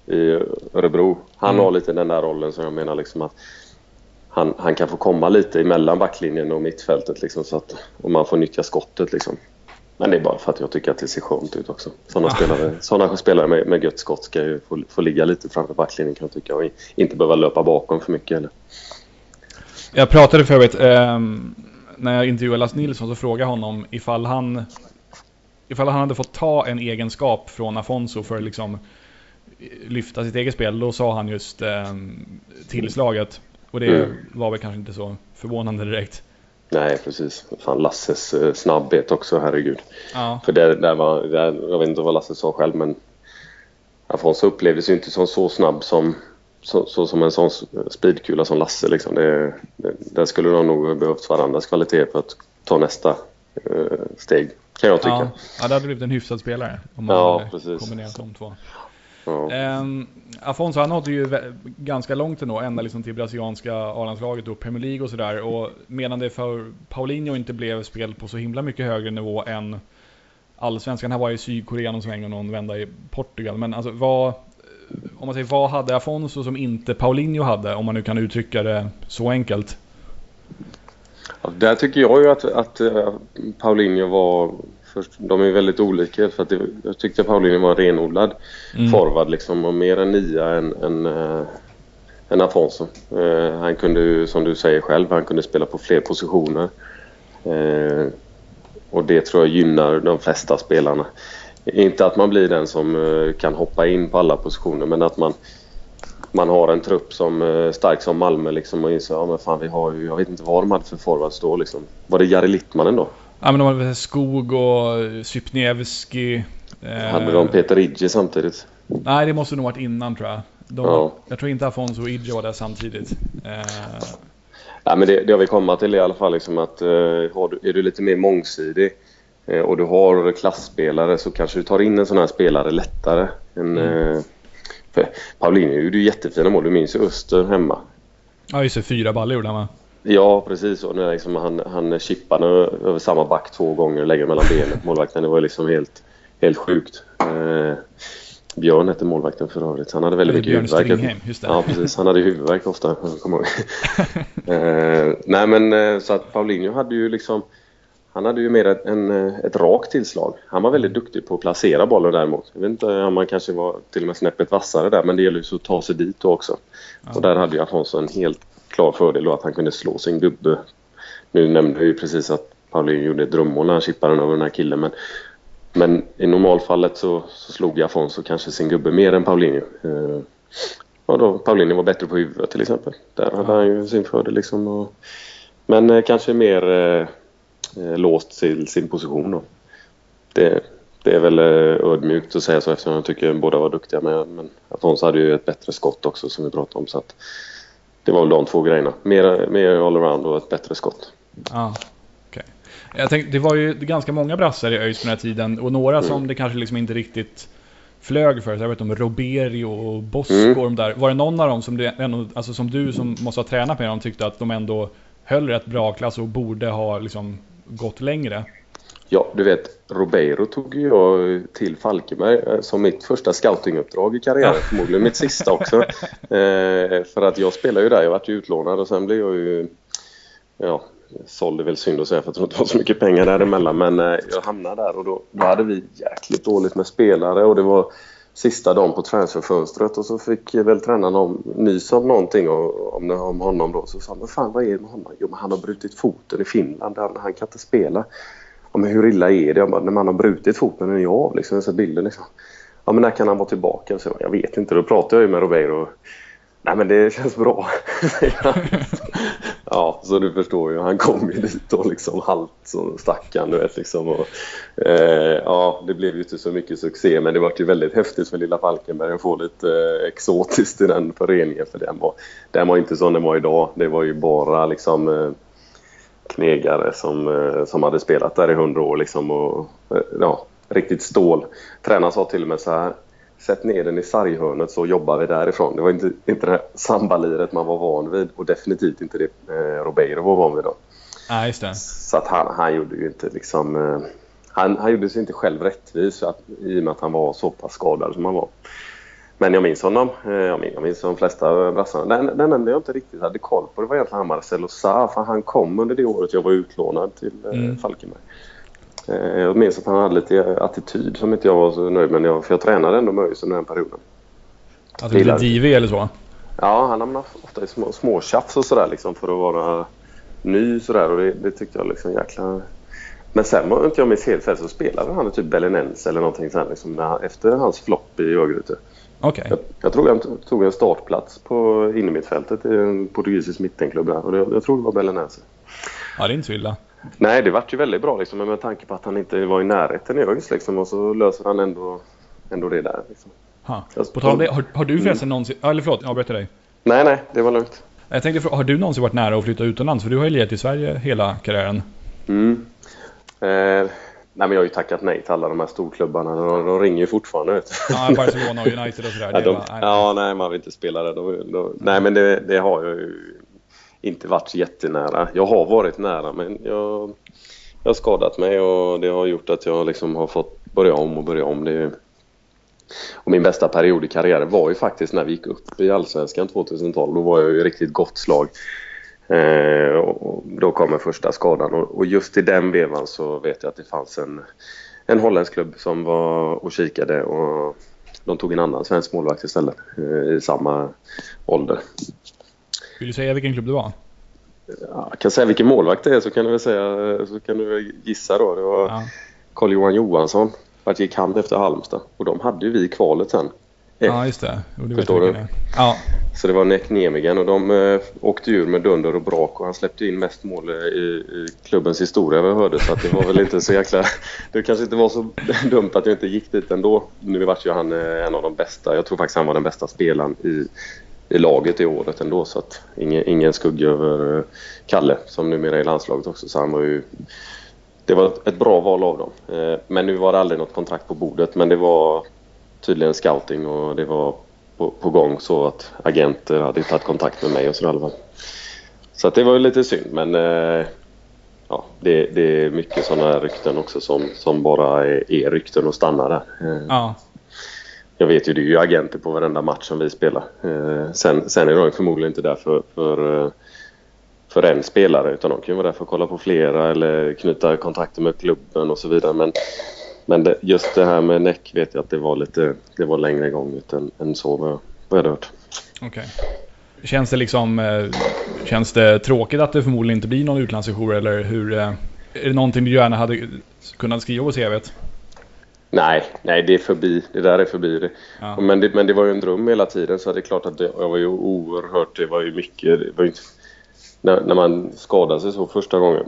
i Örebro. Han mm. har lite den där rollen som jag menar liksom att han, han kan få komma lite emellan backlinjen och mittfältet liksom så att och man får nyttja skottet liksom. Men det är bara för att jag tycker att det ser skönt ut också. Sådana ah. spelare, sådana spelare med, med gött skott ska ju få, få ligga lite framför backlinjen kan jag tycka och inte behöva löpa bakom för mycket heller. Jag pratade för övrigt, eh, när jag intervjuade Lasse Nilsson så frågade jag honom ifall han ifall han hade fått ta en egenskap från Afonso för liksom lyfta sitt eget spel, då sa han just eh, tillslaget. Och det mm. var väl kanske inte så förvånande direkt. Nej, precis. Fan, Lasses eh, snabbhet också, herregud. Ja. För det där var, där, jag vet inte vad Lasse sa själv, men Afonso upplevdes ju inte som så snabb som, så, så som en sån speedkula som Lasse. Liksom. Det, det, där skulle de nog behövt varandras kvalitet för att ta nästa eh, steg, kan jag tycka. Ja. ja, det hade blivit en hyfsad spelare om man ja, hade kombinerat de två. Um, Afonso han nådde ju ganska långt ändå, ända liksom till brasilianska A-landslaget och Premier League och sådär. Och medan det för Paulinho inte blev spel på så himla mycket högre nivå än allsvenskan. Han var i Sydkorea någon sväng och någon vända i Portugal. Men alltså vad, om man säger vad hade Afonso som inte Paulinho hade? Om man nu kan uttrycka det så enkelt. Ja, där tycker jag ju att, att uh, Paulinho var Först, de är väldigt olika för att det, jag tyckte Paulinho var en renodlad mm. forward liksom och mer en nia än, än, äh, än Afonso. Äh, han kunde som du säger själv, han kunde spela på fler positioner. Äh, och det tror jag gynnar de flesta spelarna. Inte att man blir den som kan hoppa in på alla positioner men att man, man har en trupp som stark som Malmö liksom och inser ja men fan vi har ju, jag vet inte vad de hade för forwards då liksom. Var det Jari Littmanen då? Ja men de hade Skog och Sypniewski. Eh... Hade de Peter Idje samtidigt? Nej det måste nog varit innan tror jag. De, ja. Jag tror inte Afonso och Idje var där samtidigt. Eh... Ja, men det, det jag vill komma till är i alla fall liksom att eh, är du lite mer mångsidig eh, och du har klassspelare så kanske du tar in en sån här spelare lättare. Än, mm. eh, Paulinho gjorde ju jättefina mål. Du minns ju Öster hemma. Ja just det, fyra baller gjorde han va? Ja, precis. Och när liksom han, han chippade över samma back två gånger och lägger mellan benen på målvakten. Det var liksom helt, helt sjukt. Eh, Björn hette målvakten för övrigt. Han hade väldigt mycket huvudvärk. Ja, precis. Han hade huvudvärk ofta. eh, nej, men eh, så att Paulinho hade ju liksom... Han hade ju mer ett, en, ett rakt tillslag. Han var väldigt duktig på att placera bollen däremot. Jag vet inte om han kanske var till och med snäppet vassare där, men det gäller ju att ta sig dit också. Ja. Och där hade ju Afonso en helt klar fördel då att han kunde slå sin gubbe. Nu nämnde jag ju precis att Paulinho gjorde ett drömmål när han chippade den över den här killen. Men, men i normalfallet så, så slog Afonso kanske sin gubbe mer än Paulinho. Eh, och då, Paulinho var bättre på huvudet till exempel. Där hade han ju sin fördel liksom. Och, men eh, kanske mer eh, eh, låst till sin position då. Det, det är väl eh, ödmjukt att säga så eftersom jag tycker båda var duktiga. Men, men Afonso hade ju ett bättre skott också som vi pratade om. Så att, det var väl de två grejerna. Mer, mer allround och ett bättre skott. Ja, okay. Jag tänkte, det var ju ganska många brassar i ÖIS på den här tiden och några mm. som det kanske liksom inte riktigt flög för. Så jag vet om Roberio och Bosco mm. där. Var det någon av dem som du, alltså som du som måste ha tränat med dem tyckte att de ändå höll rätt bra klass och borde ha liksom gått längre. Ja, du vet, Robeiro tog jag till Falkenberg eh, som mitt första scoutinguppdrag i karriären. Ja. Förmodligen mitt sista också. eh, för att jag spelade ju där, jag vart ju utlånad och sen blev jag ju... Ja, såld är väl synd att säga för jag tror inte det var så mycket pengar däremellan. Men eh, jag hamnade där och då, då hade vi jäkligt dåligt med spelare och det var sista dagen på transferfönstret och så fick väl tränaren om, nys om någonting om, om honom då. Så sa han, fan vad är det med honom? Jo men han har brutit foten i Finland, han, han kan inte spela. Ja, men hur illa är det? Jag bara, när man har brutit foten, är jag av liksom, så bilden liksom. Ja men när kan han vara tillbaka? Så jag vet inte, då pratade jag ju med Robeiro. Nej men det känns bra, Ja, så du förstår ju. Han kom ju dit och liksom halt som stack du vet liksom. Och, eh, ja, det blev ju inte så mycket succé men det var ju väldigt häftigt för lilla Falkenberg att få lite eh, exotiskt i den föreningen för den var, den var inte som den var idag. Det var ju bara liksom eh, knegare som, eh, som hade spelat där i hundra år liksom och eh, ja, riktigt stål. Tränaren sa till och med så här Sätt ner den i sarghörnet så jobbar vi därifrån. Det var inte, inte det här sambaliret man var van vid och definitivt inte det eh, Robeiro var van vid då. Ja, just det. Så att han, han gjorde ju inte liksom... Eh, han, han gjorde sig inte själv rättvis att, i och med att han var så pass skadad som han var. Men jag minns honom. Eh, jag minns, jag minns de flesta brassarna. Den, den enda jag inte riktigt hade koll på det var egentligen Marcelo Sa. För han kom under det året jag var utlånad till eh, mm. Falkenberg. Eh, jag minns att han hade lite attityd som inte jag var så nöjd med. Jag, för jag tränade ändå Möjs under den perioden. Att du blev divig eller så? Ja, han hamnade ofta i små, små och sådär liksom för att vara ny sådär och det, det tyckte jag liksom jäkla... Men sen om inte jag minns helt fel så spelade han typ Belenense eller någonting sen liksom efter hans flopp i Örgryte. Okay. Jag, jag tror han tog en startplats på innermittfältet i en portugisisk mittenklubb där och det, jag tror det var Belenense. Ja, det är inte så illa. Nej, det vart ju väldigt bra liksom, med tanke på att han inte var i närheten i ÖIS liksom, och så löser han ändå, ändå det där. Liksom. Ha. På tal om det, har, har du förresten mm. någonsin... Eller förlåt, jag avbryter dig. Nej, nej, det var lugnt. Jag tänkte, har du någonsin varit nära att flytta utomlands? För du har ju legat i Sverige hela karriären. Mm. Eh, nej, men jag har ju tackat nej till alla de här storklubbarna. De, de ringer ju fortfarande. Ja, Barcelona och United och sådär. Ja, de, nej. ja, nej, man vill inte spela det. De, de, nej, men det, det har jag ju inte varit jättenära. Jag har varit nära, men jag jag har skadat mig och det har gjort att jag liksom har fått börja om och börja om. Det och min bästa period i karriären var ju faktiskt när vi gick upp i Allsvenskan 2012. Då var jag ju riktigt gott slag. Eh, och då kom första skadan och, och, just i den vevan så vet jag att det fanns en, en holländsk klubb som var och kikade och de tog en annan svensk målvakt istället eh, i samma ålder. Vill du säga vilken klubb det var? Ja, jag kan säga vilken målvakt det är så kan du väl säga, så kan du gissa då. Det var ja. Carl-Johan Johansson. Vart gick han efter Halmstad? Och de hade ju vi kvalet sen. Ja, just det. det Förstår du? Ja. Så det var Nek Nemigen och de eh, åkte ur med dunder och brak och han släppte in mest mål i, i klubbens historia vad jag hörde. Så att det var väl inte så jäkla... Det kanske inte var så dumt att jag inte gick dit ändå. Nu vart ju han eh, en av de bästa. Jag tror faktiskt han var den bästa spelaren i i laget i året ändå. Så att ingen, ingen skugga över eh, Kalle som numera är i landslaget också. Så han var ju, det var ett bra val av dem. Eh, men nu var det aldrig något kontrakt på bordet. Men det var tydligen scouting och det var på, på gång så att agenter hade tagit kontakt med mig och så i alla fall. Så att det var ju lite synd men eh, ja, det, det är mycket sådana här rykten också som, som bara är, är rykten och stannar där. Ja jag vet ju, det är ju agenter på varenda match som vi spelar. Eh, sen, sen är de förmodligen inte där för, för, eh, för en spelare utan de kan ju vara där för att kolla på flera eller knyta kontakter med klubben och så vidare. Men, men det, just det här med näck vet jag att det var lite det var längre gång än, än så vad jag, vad jag hört. Okej. Okay. Känns det liksom eh, Känns det tråkigt att det förmodligen inte blir någon utlandssejour eller hur Är det någonting du gärna hade kunnat skriva på CVt? Nej, nej det är förbi. Det där är förbi. Det. Ja. Men, det, men det var ju en dröm hela tiden så det är klart att det, jag var ju oerhört, det var ju mycket. Var ju, när, när man skadade sig så första gången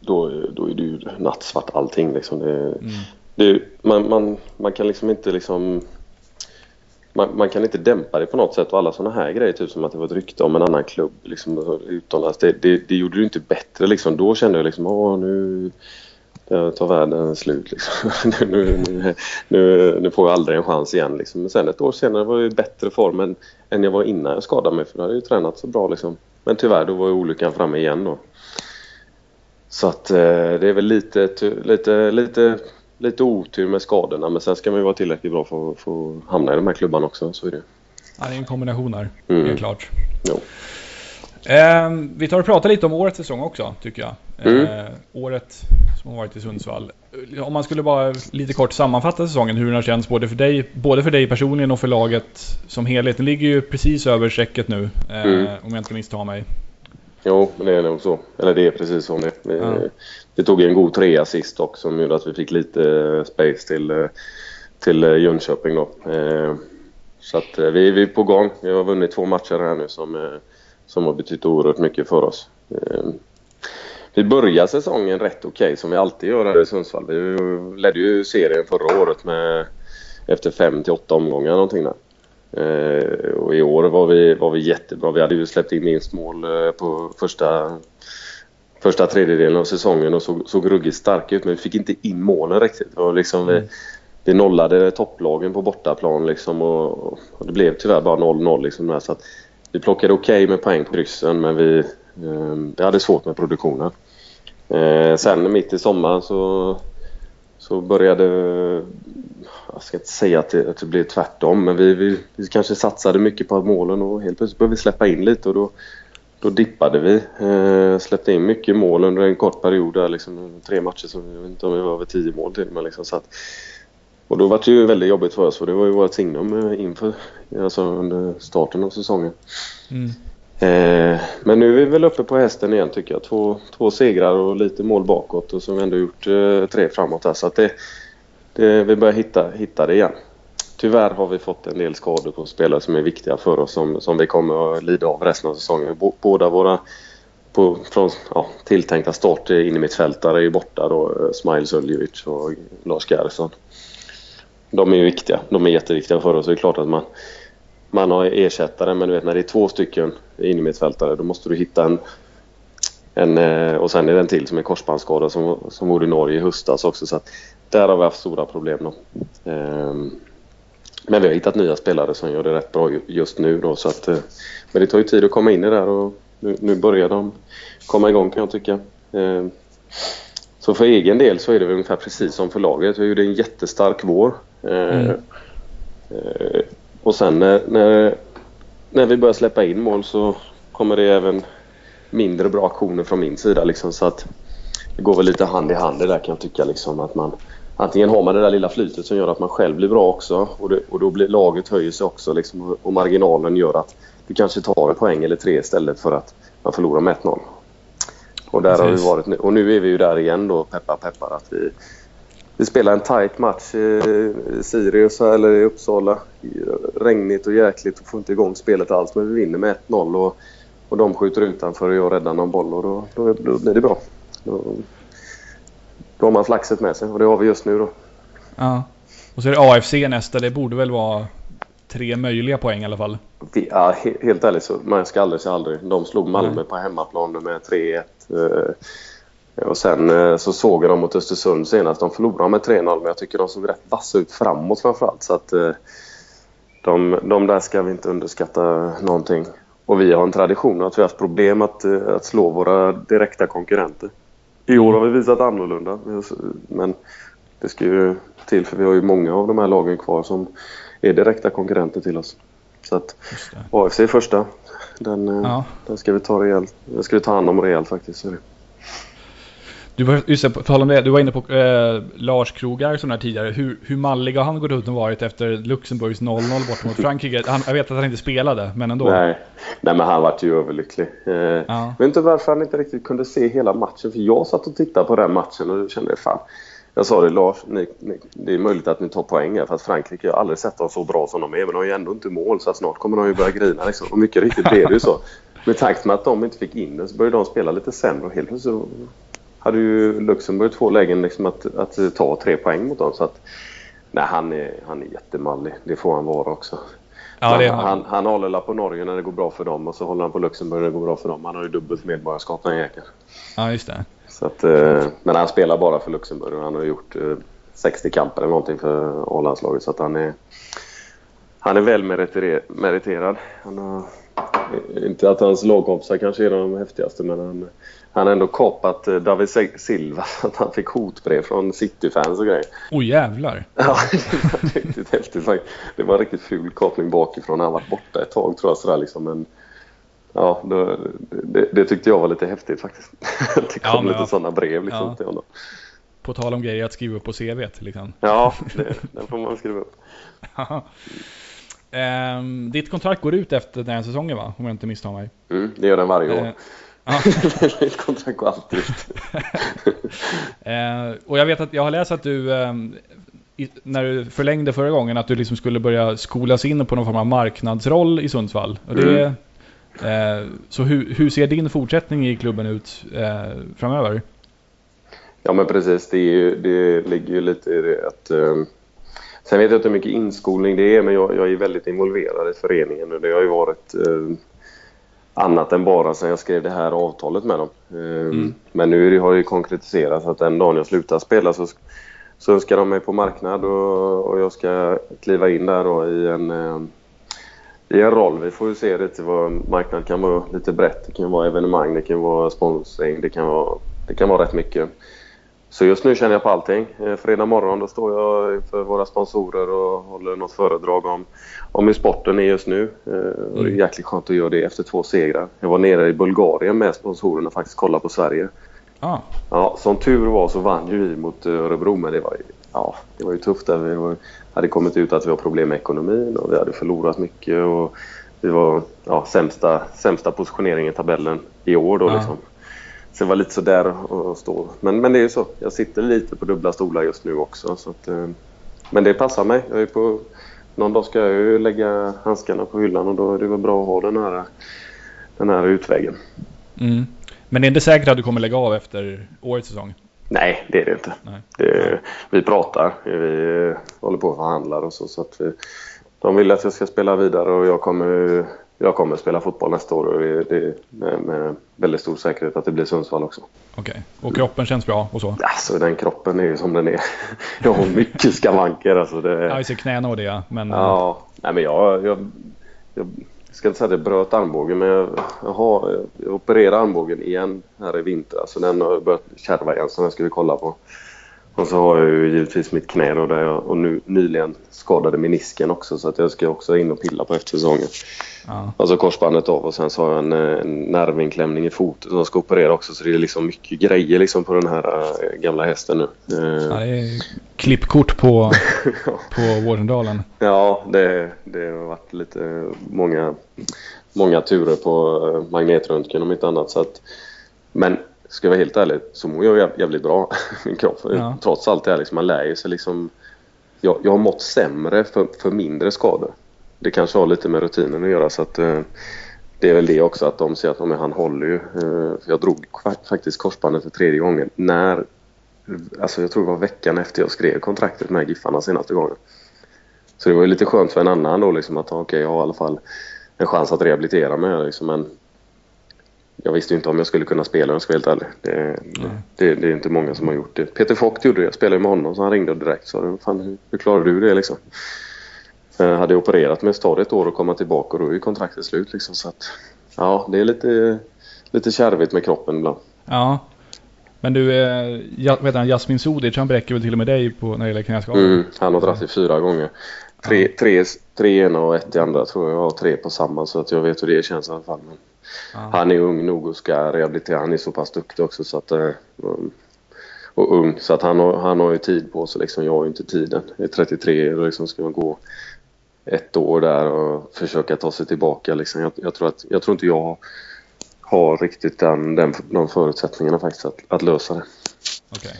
då, då är det ju nattsvart allting liksom. Det, mm. det, man, man, man kan liksom inte liksom man, man, kan inte dämpa det på något sätt och alla sådana här grejer, typ som att det var ett rykte om en annan klubb liksom, utomlands. Det, det, det gjorde det inte bättre liksom. Då kände jag liksom, åh nu tar världen slut liksom. nu, nu, nu, nu, får jag aldrig en chans igen liksom. Men sen ett år senare var jag i bättre form än, än jag var innan jag skadade mig för då hade jag ju tränat så bra liksom. men tyvärr, då var ju olyckan framme igen då. Så att eh, det är väl lite, lite, lite, lite otur med skadorna men sen ska man ju vara tillräckligt bra för att få hamna i de här klubbarna också. Så är det. Ja, det är en kombination här, mm. helt klart. Jo. Eh, vi tar och pratar lite om årets säsong också, tycker jag. Mm. Eh, året som har varit i Sundsvall. Om man skulle bara lite kort sammanfatta säsongen, hur den har känts både för dig, både för dig personligen och för laget som helhet. Den ligger ju precis över strecket nu, eh, mm. om jag inte misstar mig. Jo, men det är nog så. Eller det är precis så. Det, ja. det tog en god trea sist också som gjorde att vi fick lite space till, till Jönköping då. Eh, så att vi, vi är på gång. Vi har vunnit två matcher här nu som, som har betytt oerhört mycket för oss. Vi började säsongen rätt okej okay, som vi alltid gör här i Sundsvall. Vi ledde ju serien förra året med efter fem till åtta omgångar någonting där. Eh, och i år var vi, var vi jättebra. Vi hade ju släppt in minst mål eh, på första, första tredjedelen av säsongen och såg, såg ruggigt starka ut men vi fick inte in målen riktigt. Och liksom vi, vi nollade topplagen på bortaplan liksom och, och det blev tyvärr bara 0-0 liksom så att vi plockade okej okay med poäng på kryssen men vi, eh, vi hade svårt med produktionen. Sen mitt i sommaren så, så började... Jag ska inte säga att det, att det blev tvärtom men vi, vi, vi, kanske satsade mycket på målen och helt plötsligt började vi släppa in lite och då, då dippade vi. Eh, släppte in mycket mål under en kort period där liksom, tre matcher som jag vet inte om vi var över tio mål till men liksom, så att, och då var det ju väldigt jobbigt för oss för det var ju vårt signum eh, inför, alltså under starten av säsongen. Mm. Eh, men nu är vi väl uppe på hästen igen tycker jag. Två, två segrar och lite mål bakåt och så har vi ändå gjort eh, tre framåt här. Så att det, det, vi börjar hitta, hitta det igen. Tyvärr har vi fått en del skador på spelare som är viktiga för oss som, som vi kommer att lida av resten av säsongen. Båda våra på, från ja, tilltänkta start in i mittfältare är ju borta då. Eh, Smiles Uljevic Suljevic och Lars Gerhardsson. De är ju viktiga. De är jätteviktiga för oss. Det är klart att man man har ersättare men du vet när det är två stycken innermittfältare då måste du hitta en, en eh, och sen är det en till som är korsbandsskadad som, som var i Norge i höstas också så att där har vi haft stora problem då. Ehm, men vi har hittat nya spelare som gör det rätt bra just nu då så att eh, men det tar ju tid att komma in i det där och nu, nu börjar de komma igång kan jag tycka. Ehm, så för egen del så är det ungefär precis som för laget. Vi gjorde en jättestark vår. Ehm, mm. Och sen när, när, när vi börjar släppa in mål så kommer det även mindre bra aktioner från min sida. Liksom, så att det går väl lite hand i hand det där kan jag tycka. Liksom, att man, antingen har man det där lilla flytet som gör att man själv blir bra också och, det, och då blir laget höjer sig också liksom, och marginalen gör att du kanske tar en poäng eller tre istället för att man förlorar med 1-0. Och där har vi varit nu. Och nu är vi ju där igen då, peppar peppar, att vi, vi spelar en tight match i Sirius eller i Uppsala. Regnigt och jäkligt och får inte igång spelet alls. Men vi vinner med 1-0 och, och de skjuter utanför och jag räddar någon boll och då, då, då blir det bra. Då, då har man flaxet med sig och det har vi just nu då. Ja. Och så är det AFC nästa. Det borde väl vara tre möjliga poäng i alla fall? Ja, helt ärligt så man ska aldrig säga aldrig. De slog Malmö mm. på hemmaplan med 3-1. Och sen eh, så såg jag dem mot Östersund senast. De förlorade med 3-0 men jag tycker de såg rätt vassa ut framåt framförallt. Så att eh, de, de där ska vi inte underskatta någonting. Och vi har en tradition att vi har haft problem att, eh, att slå våra direkta konkurrenter. I år har vi visat annorlunda. Men det ska ju till för vi har ju många av de här lagen kvar som är direkta konkurrenter till oss. Så att AFC är första. Den, ja. den ska vi ta rejält. Den ska vi ta hand om rejält faktiskt. Så du var, just det, på tal om det, du var inne på eh, Lars Krogar som där tidigare. Hur, hur mallig har han gått ut och varit efter Luxemburgs 0-0 bort mot Frankrike? Han, jag vet att han inte spelade, men ändå. Nej, Nej men han vart ju överlycklig. Eh, ja. Jag vet inte varför han inte riktigt kunde se hela matchen. För jag satt och tittade på den matchen och kände fan. Jag sa det Lars, ni, ni, det är möjligt att ni tar poäng här. För att Frankrike, jag har aldrig sett dem så bra som de är. Men de har ju ändå inte mål så snart kommer de ju börja grina. Liksom. Och mycket riktigt blev det ju så. Med takt med att de inte fick in den så började de spela lite sämre och helt plötsligt hade ju Luxemburg två lägen liksom att, att ta tre poäng mot dem. Så att, nej, han, är, han är jättemallig. Det får han vara också. Ja, han, han, han håller på Norge när det går bra för dem och så håller han på Luxemburg när det går bra för dem. Han har ju dubbelt medborgarskap den jäkeln. Ja, just det. Så att, eh, men han spelar bara för Luxemburg och han har gjort 60 eh, kamper eller någonting för A-landslaget. Så att han är, han är väl meriterad. Han har inte att hans lagkompisar kanske är de häftigaste men han, han har ändå kapat eh, David Silva så att han fick hotbrev från City-fans och grejer. Åh oh, jävlar! Ja, det var riktigt häftigt faktiskt. Det var en riktigt ful kapning bakifrån. Han varit borta ett tag tror jag sådär liksom. Men, ja, det, det, det, tyckte jag var lite häftigt faktiskt. det kom ja, lite ja. sådana brev liksom ja. till honom. På tal om grejer att skriva upp på CV liksom. Ja, det, den får man skriva upp. um, ditt kontrakt går ut efter den här säsongen va? Om jag inte misstar mig. Mm, det gör den varje år. Uh, Mitt kontrakt går alltid ut. och jag vet att jag har läst att du i, när du förlängde förra gången att du liksom skulle börja skolas in på någon form av marknadsroll i Sundsvall. Och det, mm. eh, så hur, hur, ser din fortsättning i klubben ut eh, framöver? Ja men precis, det, ju, det ligger ju lite i det att Sen vet jag inte hur mycket inskolning det är men jag, jag är väldigt involverad i föreningen och det har ju varit annat än bara sen jag skrev det här avtalet med dem. Um, mm. Men nu har det ju konkretiserats att den dagen jag slutar spela så, så önskar de mig på marknad och, och jag ska kliva in där då i en um, i en roll. Vi får ju se lite vad marknaden kan vara lite brett. Det kan vara evenemang, det kan vara sponsring, det kan vara, det kan vara rätt mycket. Så just nu känner jag på allting. Eh, fredag morgon då står jag inför våra sponsorer och håller något föredrag om, om hur sporten är just nu. Eh, och det är mm. jäkligt skönt att göra det efter två segrar. Jag var nere i Bulgarien med sponsorerna och faktiskt kollade på Sverige. Ah. Ja, som tur var så vann ju vi mot eh, Örebro men det var ja, det var ju tufft. Där. Vi hade kommit ut att vi har problem med ekonomin och vi hade förlorat mycket. Och vi var ja, sämsta, sämsta positioneringen i tabellen i år. Då, ah. liksom. Så det var lite sådär att stå. Men, men det är ju så. Jag sitter lite på dubbla stolar just nu också. Så att, eh, men det passar mig. Jag är på, någon dag ska jag ju lägga handskarna på hyllan och då är det väl bra att ha den här, den här utvägen. Mm. Men det är inte säkert att du kommer lägga av efter årets säsong? Nej, det är det inte. Det, vi pratar, vi håller på och förhandlar och så. så att vi, de vill att jag ska spela vidare och jag kommer jag kommer spela fotboll nästa år och det, det med, med väldigt stor säkerhet att det blir Sundsvall också. Okej, okay. och kroppen känns bra och så? Alltså den kroppen är ju som den är. Jag har mycket skavanker alltså. Det... Ja, ser knäna och det men... Ja, nej men jag, jag, jag ska inte säga att jag bröt armbågen men jag, jag, har, jag opererade armbågen igen här i vinter. Alltså den har börjat kärva igen som jag skulle kolla på. Och så har jag ju givetvis mitt knä då där jag och nu, nyligen skadade menisken också så att jag ska också in och pilla på efter säsongen. Ja. Alltså korsbandet av och sen så har jag en, en nervinklämning i foten som jag ska operera också så det är liksom mycket grejer liksom på den här äh, gamla hästen nu. Ja, det är klippkort på, på Vårdendalen. Ja, det, det har varit lite många, många turer på äh, magnetröntgen om inte annat. Så att, men ska jag vara helt ärlig så mår jag jävligt bra min kropp. Ja. Trots allt det här liksom, man lär sig liksom. Jag, jag har mått sämre för, för mindre skador. Det kanske har lite med rutinen att göra så att eh, det är väl det också att de ser att de, han håller ju. Eh, jag drog faktiskt korsbandet för tredje gången när Alltså jag tror det var veckan efter jag skrev kontraktet med Giffarna senaste gången. Så det var ju lite skönt för en annan då liksom att okej okay, jag har i alla fall en chans att rehabilitera mig liksom, men jag visste inte om jag skulle kunna spela om jag ska vara helt ärlig. Det, det, det, är inte många som har gjort det. Peter Fock gjorde det. Jag spelade med honom så han ringde direkt och sa Fan, hur, hur klarar du det liksom? Jag hade opererat mig, tar det ett år att komma tillbaka och då är kontraktet slut liksom. Så att, ja, det är lite, lite kärvigt med kroppen ibland. Ja. Men du, eh, vet han, Jasmin Sodic, han bräcker väl till och med dig på, när det gäller knäskador? Mm, han har dragit i fyra gånger. Tre, tre, tre ena och ett i andra tror jag. Jag har tre på samma så att jag vet hur det känns i alla fall. Men ja. Han är ung nog och ska rehabilitera. Han är så pass duktig också så att... Eh, och ung så att han har, han har ju tid på sig liksom. Jag har ju inte tiden. Jag är 33 och liksom ska man gå ett år där och försöka ta sig tillbaka liksom. Jag, jag tror, att, jag tror inte jag har riktigt den, den, de förutsättningarna faktiskt att, att lösa det. Okay.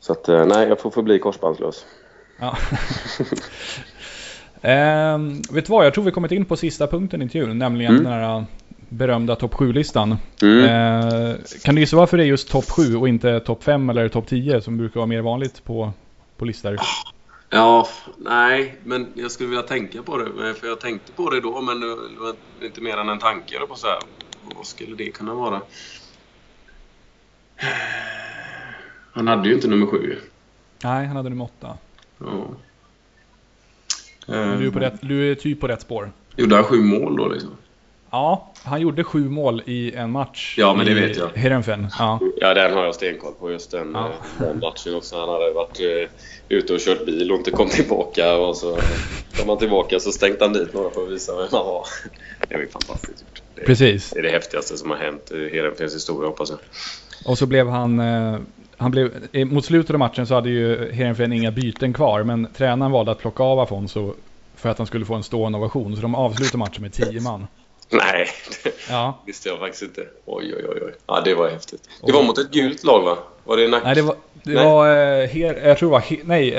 Så att eh, nej, jag får förbli korsbandslös. Ja. eh, vet du vad, jag tror vi kommit in på sista punkten i intervjun, nämligen mm. den här berömda topp 7-listan. Mm. Eh, kan du gissa varför det är just topp 7 och inte topp 5 eller topp 10 som brukar vara mer vanligt på, på listor? Ja, nej, men jag skulle vilja tänka på det. För jag tänkte på det då, men det var inte mer än en tanke på så här. Vad skulle det kunna vara? Han hade ju inte nummer 7. Nej, han hade nummer 8. Ja. Du är, på rätt, du är typ på rätt spår. Gjorde han sju mål då liksom? Ja, han gjorde sju mål i en match. Ja, men det vet jag. Heerenveen. Ja. ja, den har jag stenkoll på. Just den, ja. Eh, den matchen också. Han hade varit uh, ute och kört bil och inte kom tillbaka. Och så kom han tillbaka så stängde han dit några för att visa vem han var. Det är fantastiskt gjort. Det, Precis. Det är det häftigaste som har hänt i Heerenveens historia hoppas jag. Och så blev han... Uh, han blev, mot slutet av matchen så hade ju Heerenveen inga byten kvar, men tränaren valde att plocka av Afonso för att han skulle få en stående ovation. Så de avslutade matchen med tio man. Nej, det ja. visste jag faktiskt inte. Oj, oj, oj. Ja, det var häftigt. Det var mot ett gult lag, va? Var det Nack? Nej, det var... Det nej. var uh, her, jag tror det var... He, nej,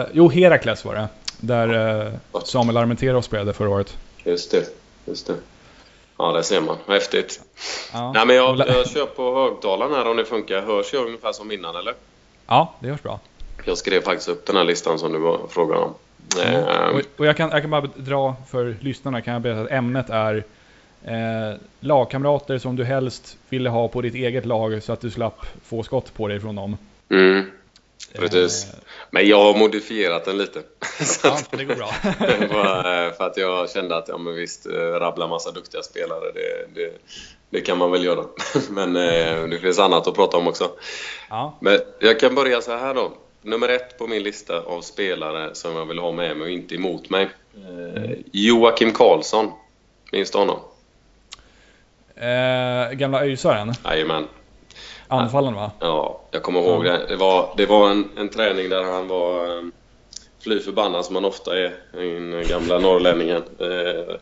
uh, jo, Herakles var det. Där uh, Samuel Armenteros spelade förra året. Just det, just det. Ja, där ser man. Häftigt. Ja. Nej, men jag, jag kör på högtalaren här om det funkar. Hörs jag ungefär som innan, eller? Ja, det hörs bra. Jag skrev faktiskt upp den här listan som du frågade om. Mm. Och, och jag, kan, jag kan bara dra för lyssnarna kan jag berätta att ämnet är eh, lagkamrater som du helst ville ha på ditt eget lag så att du slapp få skott på dig från dem. Mm. Precis. Eh. Men jag har modifierat den lite. ja, det går bra. för, för att jag kände att, ja men visst, eh, rabbla massa duktiga spelare, det, det, det kan man väl göra. men eh, det finns annat att prata om också. Ja. Men jag kan börja så här då nummer ett på min lista av spelare som jag vill ha med mig och inte emot mig. Eh, Joakim Karlsson. Minns du honom? Eh, gamla ÖISaren? Jajamän. Anfallen va? Ja, jag kommer ihåg det. Det var, det var en, en träning där han var um, fly förbannad som han ofta är, den gamla norrlänningen. Eh,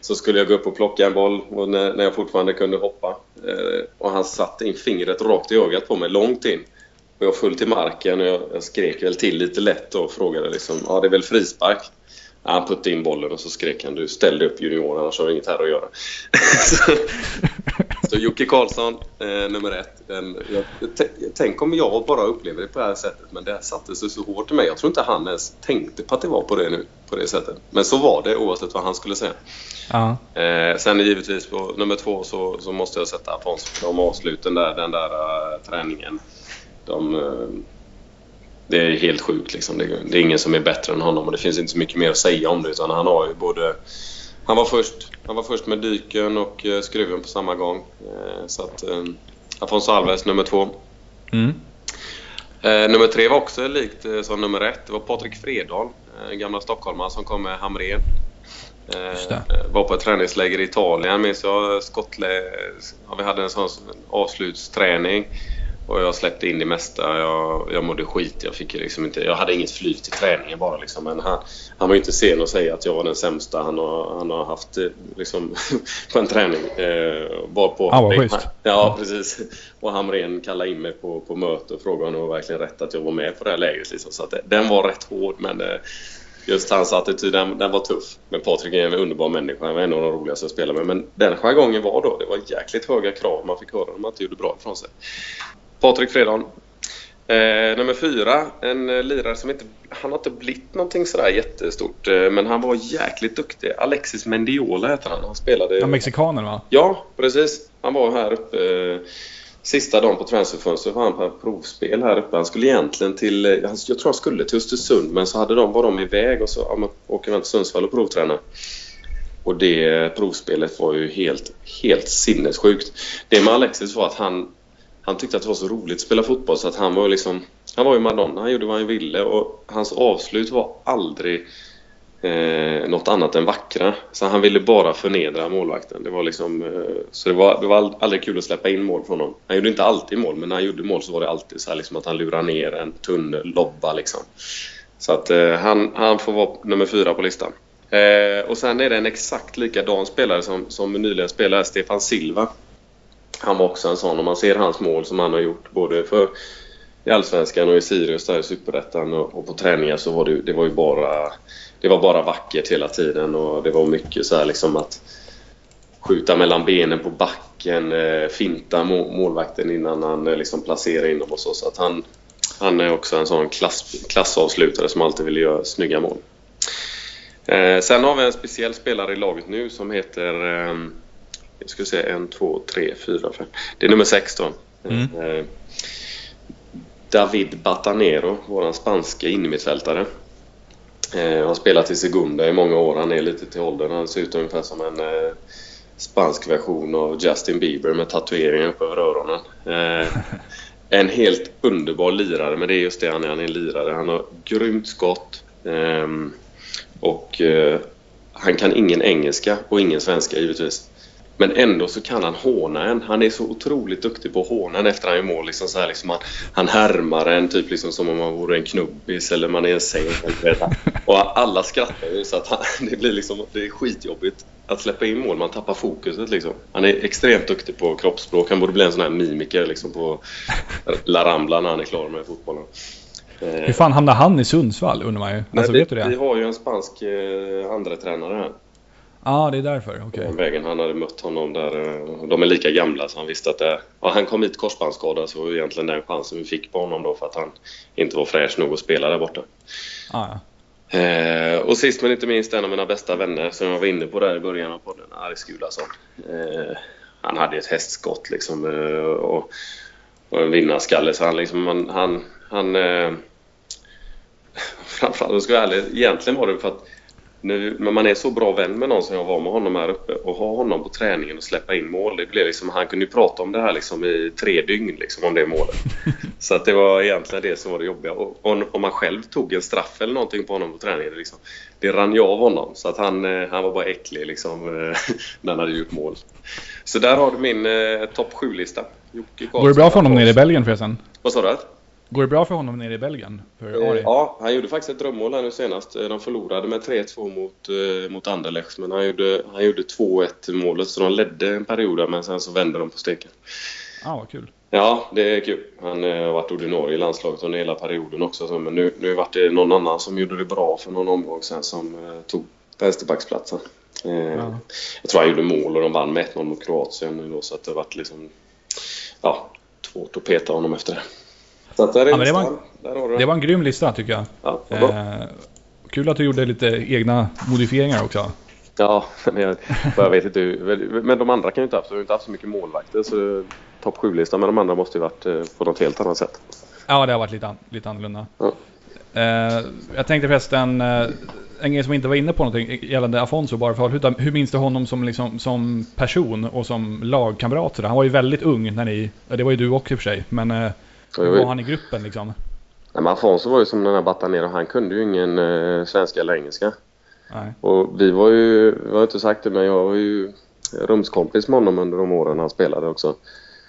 så skulle jag gå upp och plocka en boll och när, när jag fortfarande kunde hoppa. Eh, och han satte in fingret rakt i ögat på mig, långt in. Och jag föll till marken och jag, jag skrek väl till lite lätt och frågade liksom, ja det är väl frispark? Han puttade in bollen och så skrek han, du ställde upp junior annars har du inget här att göra. så, Jocke Karlsson, eh, nummer ett. En, jag, tänk om jag bara upplever det på det här sättet, men det satte sig så hårt i mig. Jag tror inte han ens tänkte på att det var på det nu, på det sättet. Men så var det oavsett vad han skulle säga. Ja. Eh, sen givetvis på nummer två så, så måste jag sätta Afonso för de avsluten där, den där uh, träningen de, eh, det är helt sjukt liksom. Det, är ingen som är bättre än honom och det finns inte så mycket mer att säga om det utan han har ju både han var först, han var först med dyken och eh, skruven på samma gång. Eh, så att Afonso Alves nummer två. Mm. nummer tre var också likt som nummer ett. Det var Patrik Fredal, gamla stockholmare som kom med Hamrén. Var på ett träningsläger i Italien minns jag. Skottlä... Ja, vi hade en sån avslutsträning. Och jag släppte in det mesta. Jag, jag mådde skit. Jag, fick liksom inte, jag hade inget flyt till träningen bara. Liksom. Men han, han var inte sen att säga att jag var den sämsta han har, han har haft eh, liksom, på en träning. Eh, var på, ah, vad schysst. Ja, precis. Och Hamrén kallade in mig på, på möte och frågade om det var verkligen rätt att jag var med på det här läget. Liksom. Så att, den var rätt hård men eh, just hans attityd, den, den, var tuff. Men Patrik är en underbar människa. Han var en av de roligaste jag spelade med. Men den jargongen var då, det var jäkligt höga krav man fick höra om man inte gjorde bra ifrån sig. Patrik Fredholm. Eh, nummer fyra, en eh, lirare som inte... Han har inte blivit någonting sådär jättestort, eh, men han var jäkligt duktig. Alexis Mendiola heter han. Han spelade... Ja, mexikanen va? Ja, precis. Han var här uppe eh, sista dagen på transferfönstret var han på provspel här uppe. Han skulle egentligen till... Eh, jag tror han skulle till Östersund, men så hade de, var de iväg och så ja, åker man till Sundsvall och provtränar. Och det provspelet var ju helt, helt sinnessjukt. Det med Alexis var att han han tyckte att det var så roligt att spela fotboll så att han var liksom han var ju Madonna, han gjorde vad han ville och hans avslut var aldrig eh, något annat än vackra. Så han ville bara förnedra målvakten. Det var liksom, eh, så det var, det var aldrig kul att släppa in mål från honom. Han gjorde inte alltid mål, men när han gjorde mål så var det alltid så liksom att han lurade ner en tunn lobba liksom. Så att eh, han, han får vara nummer fyra på listan. Eh, och sen är det en exakt likadan spelare som, som nyligen spelade, Stefan Silva han var också en sån. Om man ser hans mål som han har gjort både för i Allsvenskan och i Sirius där i Superettan och, och, på träningar så var det, det var ju bara det var bara vackert hela tiden och det var mycket så här liksom att skjuta mellan benen på backen, eh, finta målvakten innan han eh, liksom placerar in dem och så. Så att han, han är också en sån klass, klassavslutare som alltid vill göra snygga mål. Eh, sen har vi en speciell spelare i laget nu som heter ehm, jag ska se, en, två, tre, fyra, fem. Det är nummer 16. Mm. Eh, David Batanero, vår spanska innermittfältare. Eh, har spelat i Segunda i många år. Han är lite till åldern. Han ser ut ungefär som en, eh, spansk version av Justin Bieber med tatueringar uppe över öronen. Eh, en helt underbar lirare, men det är just det han är. Han är en lirare. Han har grymt skott. Eh, och han kan ingen engelska och ingen svenska givetvis. Men ändå så kan han håna en. Han är så otroligt duktig på att håna en efter han gör mål. Liksom så här, liksom han, han härmar en typ liksom som om man vore en knubbis eller man är en säng. Och alla skrattar ju så att han, det blir liksom, det är skitjobbigt att släppa in mål. Man tappar fokuset liksom. Han är extremt duktig på kroppsspråk. Han borde bli en sån här mimiker liksom på La Rambla när han är klar med fotbollen. Hur fan hamnar han i Sundsvall undrar man ju? Alltså, Nej, vet du det? Vi har ju en spansk eh, andra tränare här. Ja, ah, det är därför. Okay. Den vägen han hade mött honom där. Eh, de är lika gamla så han visste att det... Ja, han kom hit korsbandsskadad så var egentligen den chansen vi fick på honom då för att han inte var fräsch nog att spela där borta. Ah, ja. Eh, och sist men inte minst en av mina bästa vänner som jag var inne på där i början av podden, Aris Gulason. Eh, han hade ett hästskott liksom eh, och, och, en vinnarskalle så han liksom, han, han, han eh, framförallt, ska jag vara ärlig, egentligen var det för att nu, men man är så bra vän med någon som jag var med honom här uppe och ha honom på träningen och släppa in mål. Det blev liksom, han kunde ju prata om det här liksom i tre dygn liksom, om det målet. Så att det var egentligen det som var det jobbiga. Och om man själv tog en straff eller någonting på honom på träningen, det, liksom, det rann ju av honom. Så att han, eh, han var bara äcklig liksom, när han hade gjort mål. Så där har du min eh, topp 7-lista. Går det bra för honom nere i Belgien förresten? Vad sa du? Går det bra för honom nere i Belgien? Eh, ja, han gjorde faktiskt ett drömmål här nu senast. Eh, de förlorade med 3-2 mot, eh, mot Anderlecht, men han gjorde, han gjorde 2-1 målet, så de ledde en period men sen så vände de på steken. Ja, ah, vad kul. Ja, det är kul. Han har varit ordinarie i landslaget under hela perioden också. Men nu, nu var det någon annan som gjorde det bra för någon omgång sen som tog vänsterbacksplatsen. Ja. Jag tror han gjorde mål och de vann med 1-0 mot Kroatien då, så att det varit liksom... Ja, svårt att peta honom efter det. Så där är ja, det, var en, det var en grym lista tycker jag. Ja, eh, kul att du gjorde lite egna modifieringar också. Ja, men jag, jag vet inte Men de andra kan ju inte haft, inte haft så mycket målvakter. Så topp 7-listan med de andra måste ju varit eh, på något helt annat sätt. Ja, det har varit lite, lite annorlunda. Ja. Eh, jag tänkte förresten, eh, en grej som inte var inne på någonting gällande Afonso bara för hur, hur minns du honom som, liksom, som person och som lagkamrat? Han var ju väldigt ung när ni, det var ju du också i och för sig, men eh, hur var han i gruppen liksom? Nej, men Afonso var ju som den här Batanero. Han kunde ju ingen eh, svenska eller engelska. Nej. Och vi var ju, jag har inte sagt det, men jag var ju rumskompis med honom under de åren han spelade också.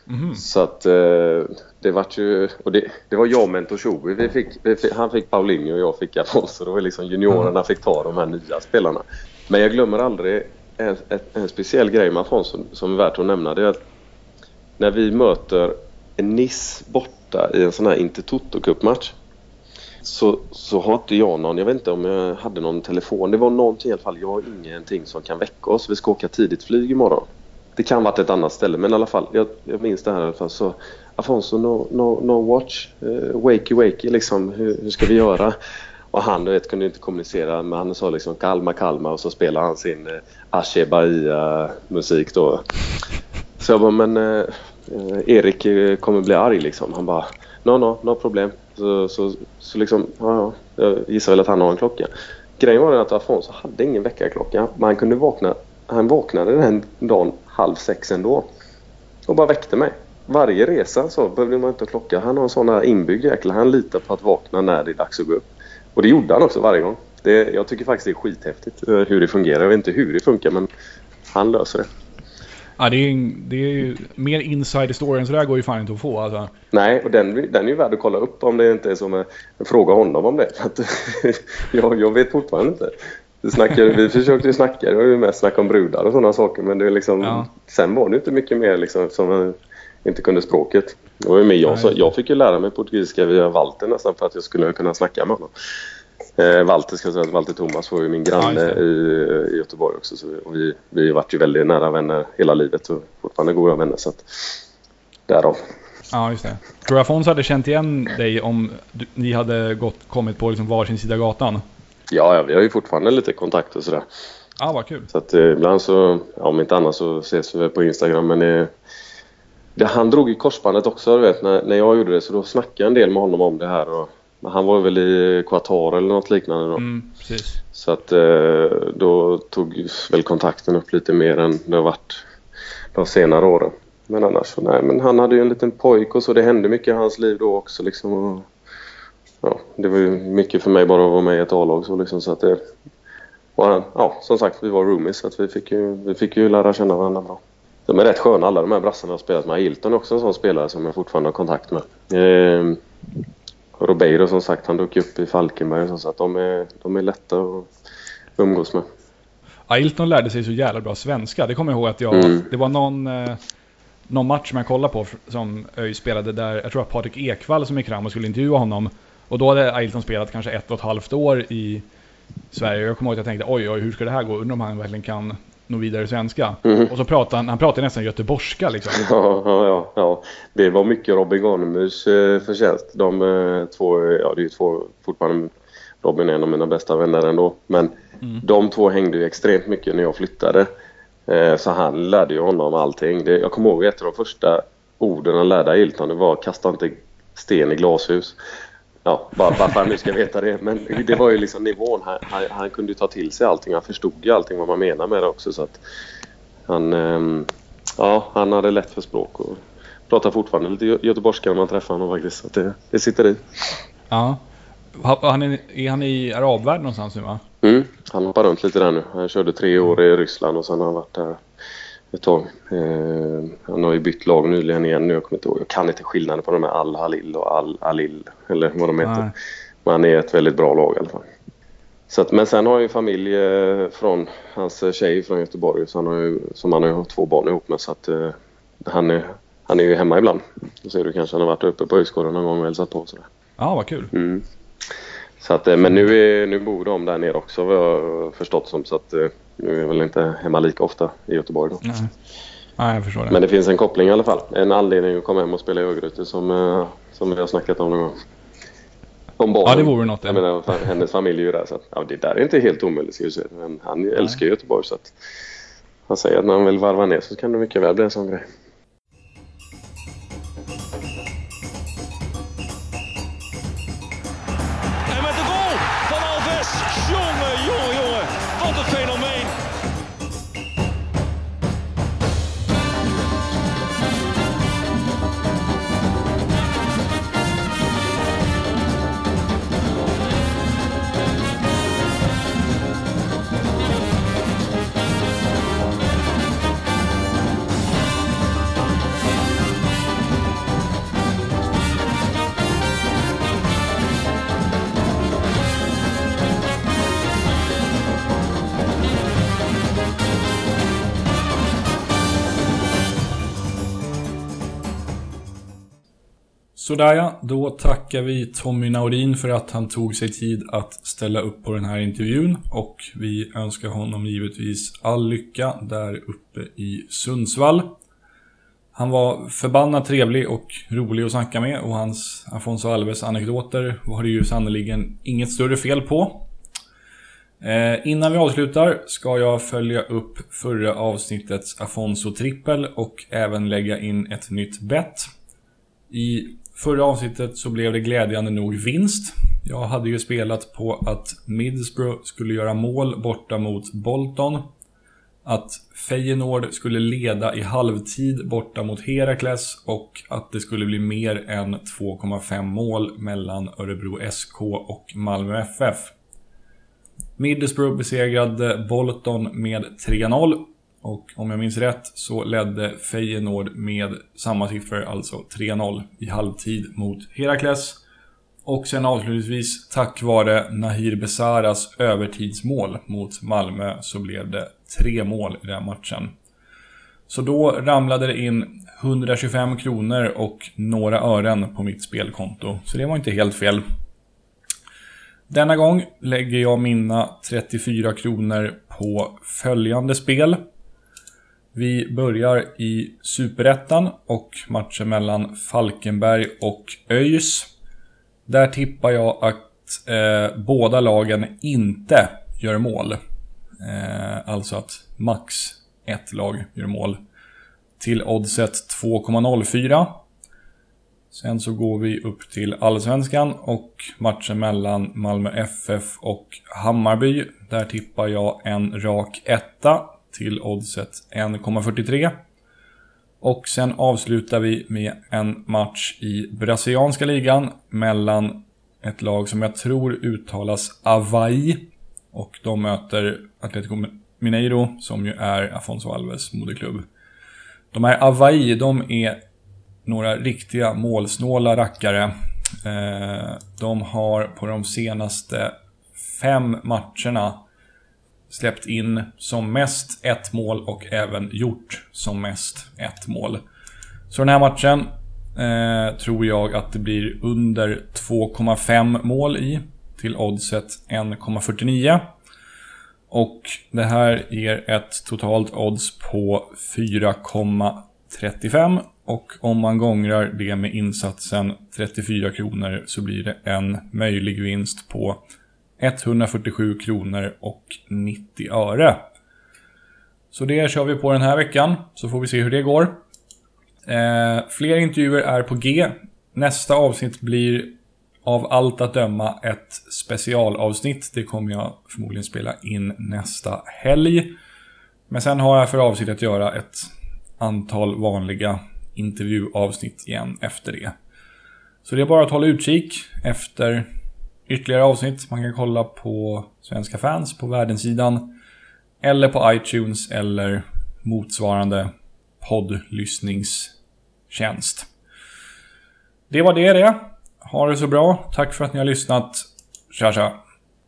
Mm. Så att eh, det var ju, och det, det var jag och Mentor Schuby. Vi fick, vi fick, han fick Paulinho och jag fick Afonso. Det var liksom juniorerna mm. fick ta de här nya spelarna. Men jag glömmer aldrig en, en, en speciell grej med Afonso som är värt att nämna. Det är att när vi möter Nice borta i en sån här Intertoto-cupmatch så, så har inte jag någon, jag vet inte om jag hade någon telefon. Det var någonting i alla fall, jag har ingenting som kan väcka oss. Vi ska åka tidigt flyg imorgon. Det kan varit ett annat ställe men i alla fall, jag, jag minns det här i alla fall. Så Afonso, no, no, no watch, uh, wakey wakey liksom, hur, hur, ska vi göra? Och han du vet, kunde inte kommunicera men han sa liksom kalma kalma och så spelade han sin eh, uh, Ashe Bahia musik då. Så jag bara men uh, eh, Eh, Erik eh, kommer bli arg liksom. Han bara no, no, no problem. Så, så, så liksom, ja, jag gissar väl att han har en klocka. Grejen var den att Afonso hade ingen väckarklocka. Men han kunde vakna, han vaknade den dagen halv sex ändå. Och bara väckte mig. Varje resa så behövde man inte ha klocka. Han har en sån här inbyggd jäkla. Han litar på att vakna när det är dags att gå upp. Och det gjorde han också varje gång. Det, jag tycker faktiskt det är skithäftigt eh, hur det fungerar. Jag vet inte hur det funkar men han löser det. Ja, det är, det är ju mer inside story än så där går ju fan inte att få alltså. Nej, och den, den är ju värd att kolla upp om det inte är som en, fråga honom om det. Att, jag, jag vet fortfarande inte. Vi, snackade, vi försökte ju snacka, det var ju mest snack om brudar och sådana saker. Men det är liksom, ja. sen var det inte mycket mer liksom, som inte kunde språket. Det var ju med jag, så jag fick ju lära mig portugisiska via Walter nästan för att jag skulle kunna snacka med honom. Eh, Walter ska säga att Walter Thomas var ju min granne ja, i, i Göteborg också. Så, och vi, vi varit ju väldigt nära vänner hela livet och fortfarande goda vänner. Så att, därav. Ja, just det. Tror du Afonso hade känt igen dig om du, ni hade gått, kommit på liksom varsin sida gatan? Ja, ja, vi har ju fortfarande lite kontakt och sådär. Ja, vad kul. Så att eh, ibland så, ja, om inte annat så ses vi på Instagram. Men det, det, han drog i korsbandet också, du vet, när, när jag gjorde det. Så då snackade jag en del med honom om det här. Och han var väl i Qatar eller något liknande då. Mm, så att eh, då tog väl kontakten upp lite mer än det har varit de senare åren. Men annars, nej men han hade ju en liten pojk och så det hände mycket i hans liv då också liksom. Och, ja, det var ju mycket för mig bara att vara med i ett A-lag så liksom så att det... Och, ja, som sagt vi var roomies så att vi fick ju, vi fick ju lära känna varandra bra. De är rätt sköna alla de här brassarna jag har spelat med. Hilton är också en sån spelare som jag fortfarande har kontakt med. Eh, Robeiro som sagt, han dök upp i Falkenberg och så att de är, de är lätta att umgås med. Ailton lärde sig så jävla bra svenska. Det kommer jag ihåg att jag... Mm. Det var någon, eh, någon match som jag kollade på som ÖIS spelade där, jag tror att Patrik Ekvall som gick fram och skulle intervjua honom. Och då hade Ailton spelat kanske ett och ett halvt år i Sverige. Jag kommer ihåg att jag tänkte oj, oj, hur ska det här gå? Undrar om han verkligen kan nå vidare svenska. Mm. Och så pratade han, han pratade nästan göteborgska liksom. Ja, ja, ja. Det var mycket Robin Garnemyrs eh, förtjänst. De eh, två, ja det är ju två fortfarande Robin är en av mina bästa vänner ändå. Men mm. de två hängde ju extremt mycket när jag flyttade. Eh, så han lärde ju honom allting. Jag kommer ihåg ett av de första orden han lärde Ailton det var kasta inte sten i glashus. Ja, bara, varför han nu ska veta det. Men det var ju liksom nivån. Han, han, han kunde ta till sig allting. Han förstod ju allting vad man menar med det också. Så att han, eh, ja, han hade lätt för språk och pratar fortfarande lite göteborgska när man träffar honom faktiskt. Så det, det sitter i. Ja. Han är, är han i arabvärlden någonstans nu va? Mm, han hoppar runt lite där nu. Han körde tre år i Ryssland och sen har han varit där ett tag. Eh, han har ju bytt lag nyligen igen nu. Jag, kommer inte ihåg. jag kan inte skillnaden på de här Al-Halil och Al-Alil eller vad de heter. Nej. Men han är ett väldigt bra lag i alla fall. Så att, men sen har jag ju familj eh, från hans tjej från Göteborg så han har ju, som han har två barn ihop med. Så att, eh, han, är, han är ju hemma ibland. Då ser du kanske han har varit uppe på högskolan någon gång och hälsat på. Sådär. Ja, vad kul. Mm. Så att, eh, men nu, är, nu bor de där nere också vad jag förstått som. Så att, eh, nu är jag väl inte hemma lika ofta i Göteborg då. Nej. Nej, jag förstår det. Men det finns en koppling i alla fall. En anledning att komma hem och spela i Örgryte som, eh, som vi har snackat om någon gång. Om barnen. Ja, det vore något. Jag menar, hennes familj är ju där. Så att, ja, det där är inte helt omöjligt ska säga. Men han Nej. älskar Göteborg så att han säger att när han vill varva ner så kan det mycket väl bli en sån grej. Sådär ja, då tackar vi Tommy Naurin för att han tog sig tid att ställa upp på den här intervjun och vi önskar honom givetvis all lycka där uppe i Sundsvall. Han var förbannat trevlig och rolig att snacka med och hans Afonso Alves anekdoter var det ju sannerligen inget större fel på. Eh, innan vi avslutar ska jag följa upp förra avsnittets Afonso trippel och även lägga in ett nytt bett. I Förra avsnittet så blev det glädjande nog vinst. Jag hade ju spelat på att Middlesbrough skulle göra mål borta mot Bolton. Att Feyenoord skulle leda i halvtid borta mot Herakles och att det skulle bli mer än 2,5 mål mellan Örebro SK och Malmö FF. Middlesbrough besegrade Bolton med 3-0 och om jag minns rätt så ledde Feyenoord med samma siffror, alltså 3-0 i halvtid mot Herakles. Och sen avslutningsvis, tack vare Nahir Besaras övertidsmål mot Malmö så blev det tre mål i den matchen. Så då ramlade det in 125 kronor och några ören på mitt spelkonto. Så det var inte helt fel. Denna gång lägger jag mina 34 kronor på följande spel. Vi börjar i Superettan och matchen mellan Falkenberg och ÖIS. Där tippar jag att eh, båda lagen inte gör mål. Eh, alltså att max ett lag gör mål. Till oddset 2,04. Sen så går vi upp till Allsvenskan och matchen mellan Malmö FF och Hammarby. Där tippar jag en rak etta till oddset 1,43. Och sen avslutar vi med en match i brasilianska ligan mellan ett lag som jag tror uttalas Avaí. Och de möter Atletico Mineiro som ju är Afonso Alves moderklubb. De här Avaí, de är några riktiga målsnåla rackare. Eh, de har på de senaste fem matcherna släppt in som mest ett mål och även gjort som mest ett mål. Så den här matchen eh, tror jag att det blir under 2,5 mål i till oddset 1,49. Och det här ger ett totalt odds på 4,35 och om man gångrar det med insatsen 34 kronor så blir det en möjlig vinst på 147 kronor och 90 öre. Så det kör vi på den här veckan, så får vi se hur det går. Eh, fler intervjuer är på G. Nästa avsnitt blir av allt att döma ett specialavsnitt. Det kommer jag förmodligen spela in nästa helg. Men sen har jag för avsikt att göra ett antal vanliga intervjuavsnitt igen efter det. Så det är bara att hålla utkik efter ytterligare avsnitt. Man kan kolla på Svenska fans på värdensidan. Eller på iTunes eller motsvarande poddlyssningstjänst. Det var det det. Ha det så bra. Tack för att ni har lyssnat. Tja tja.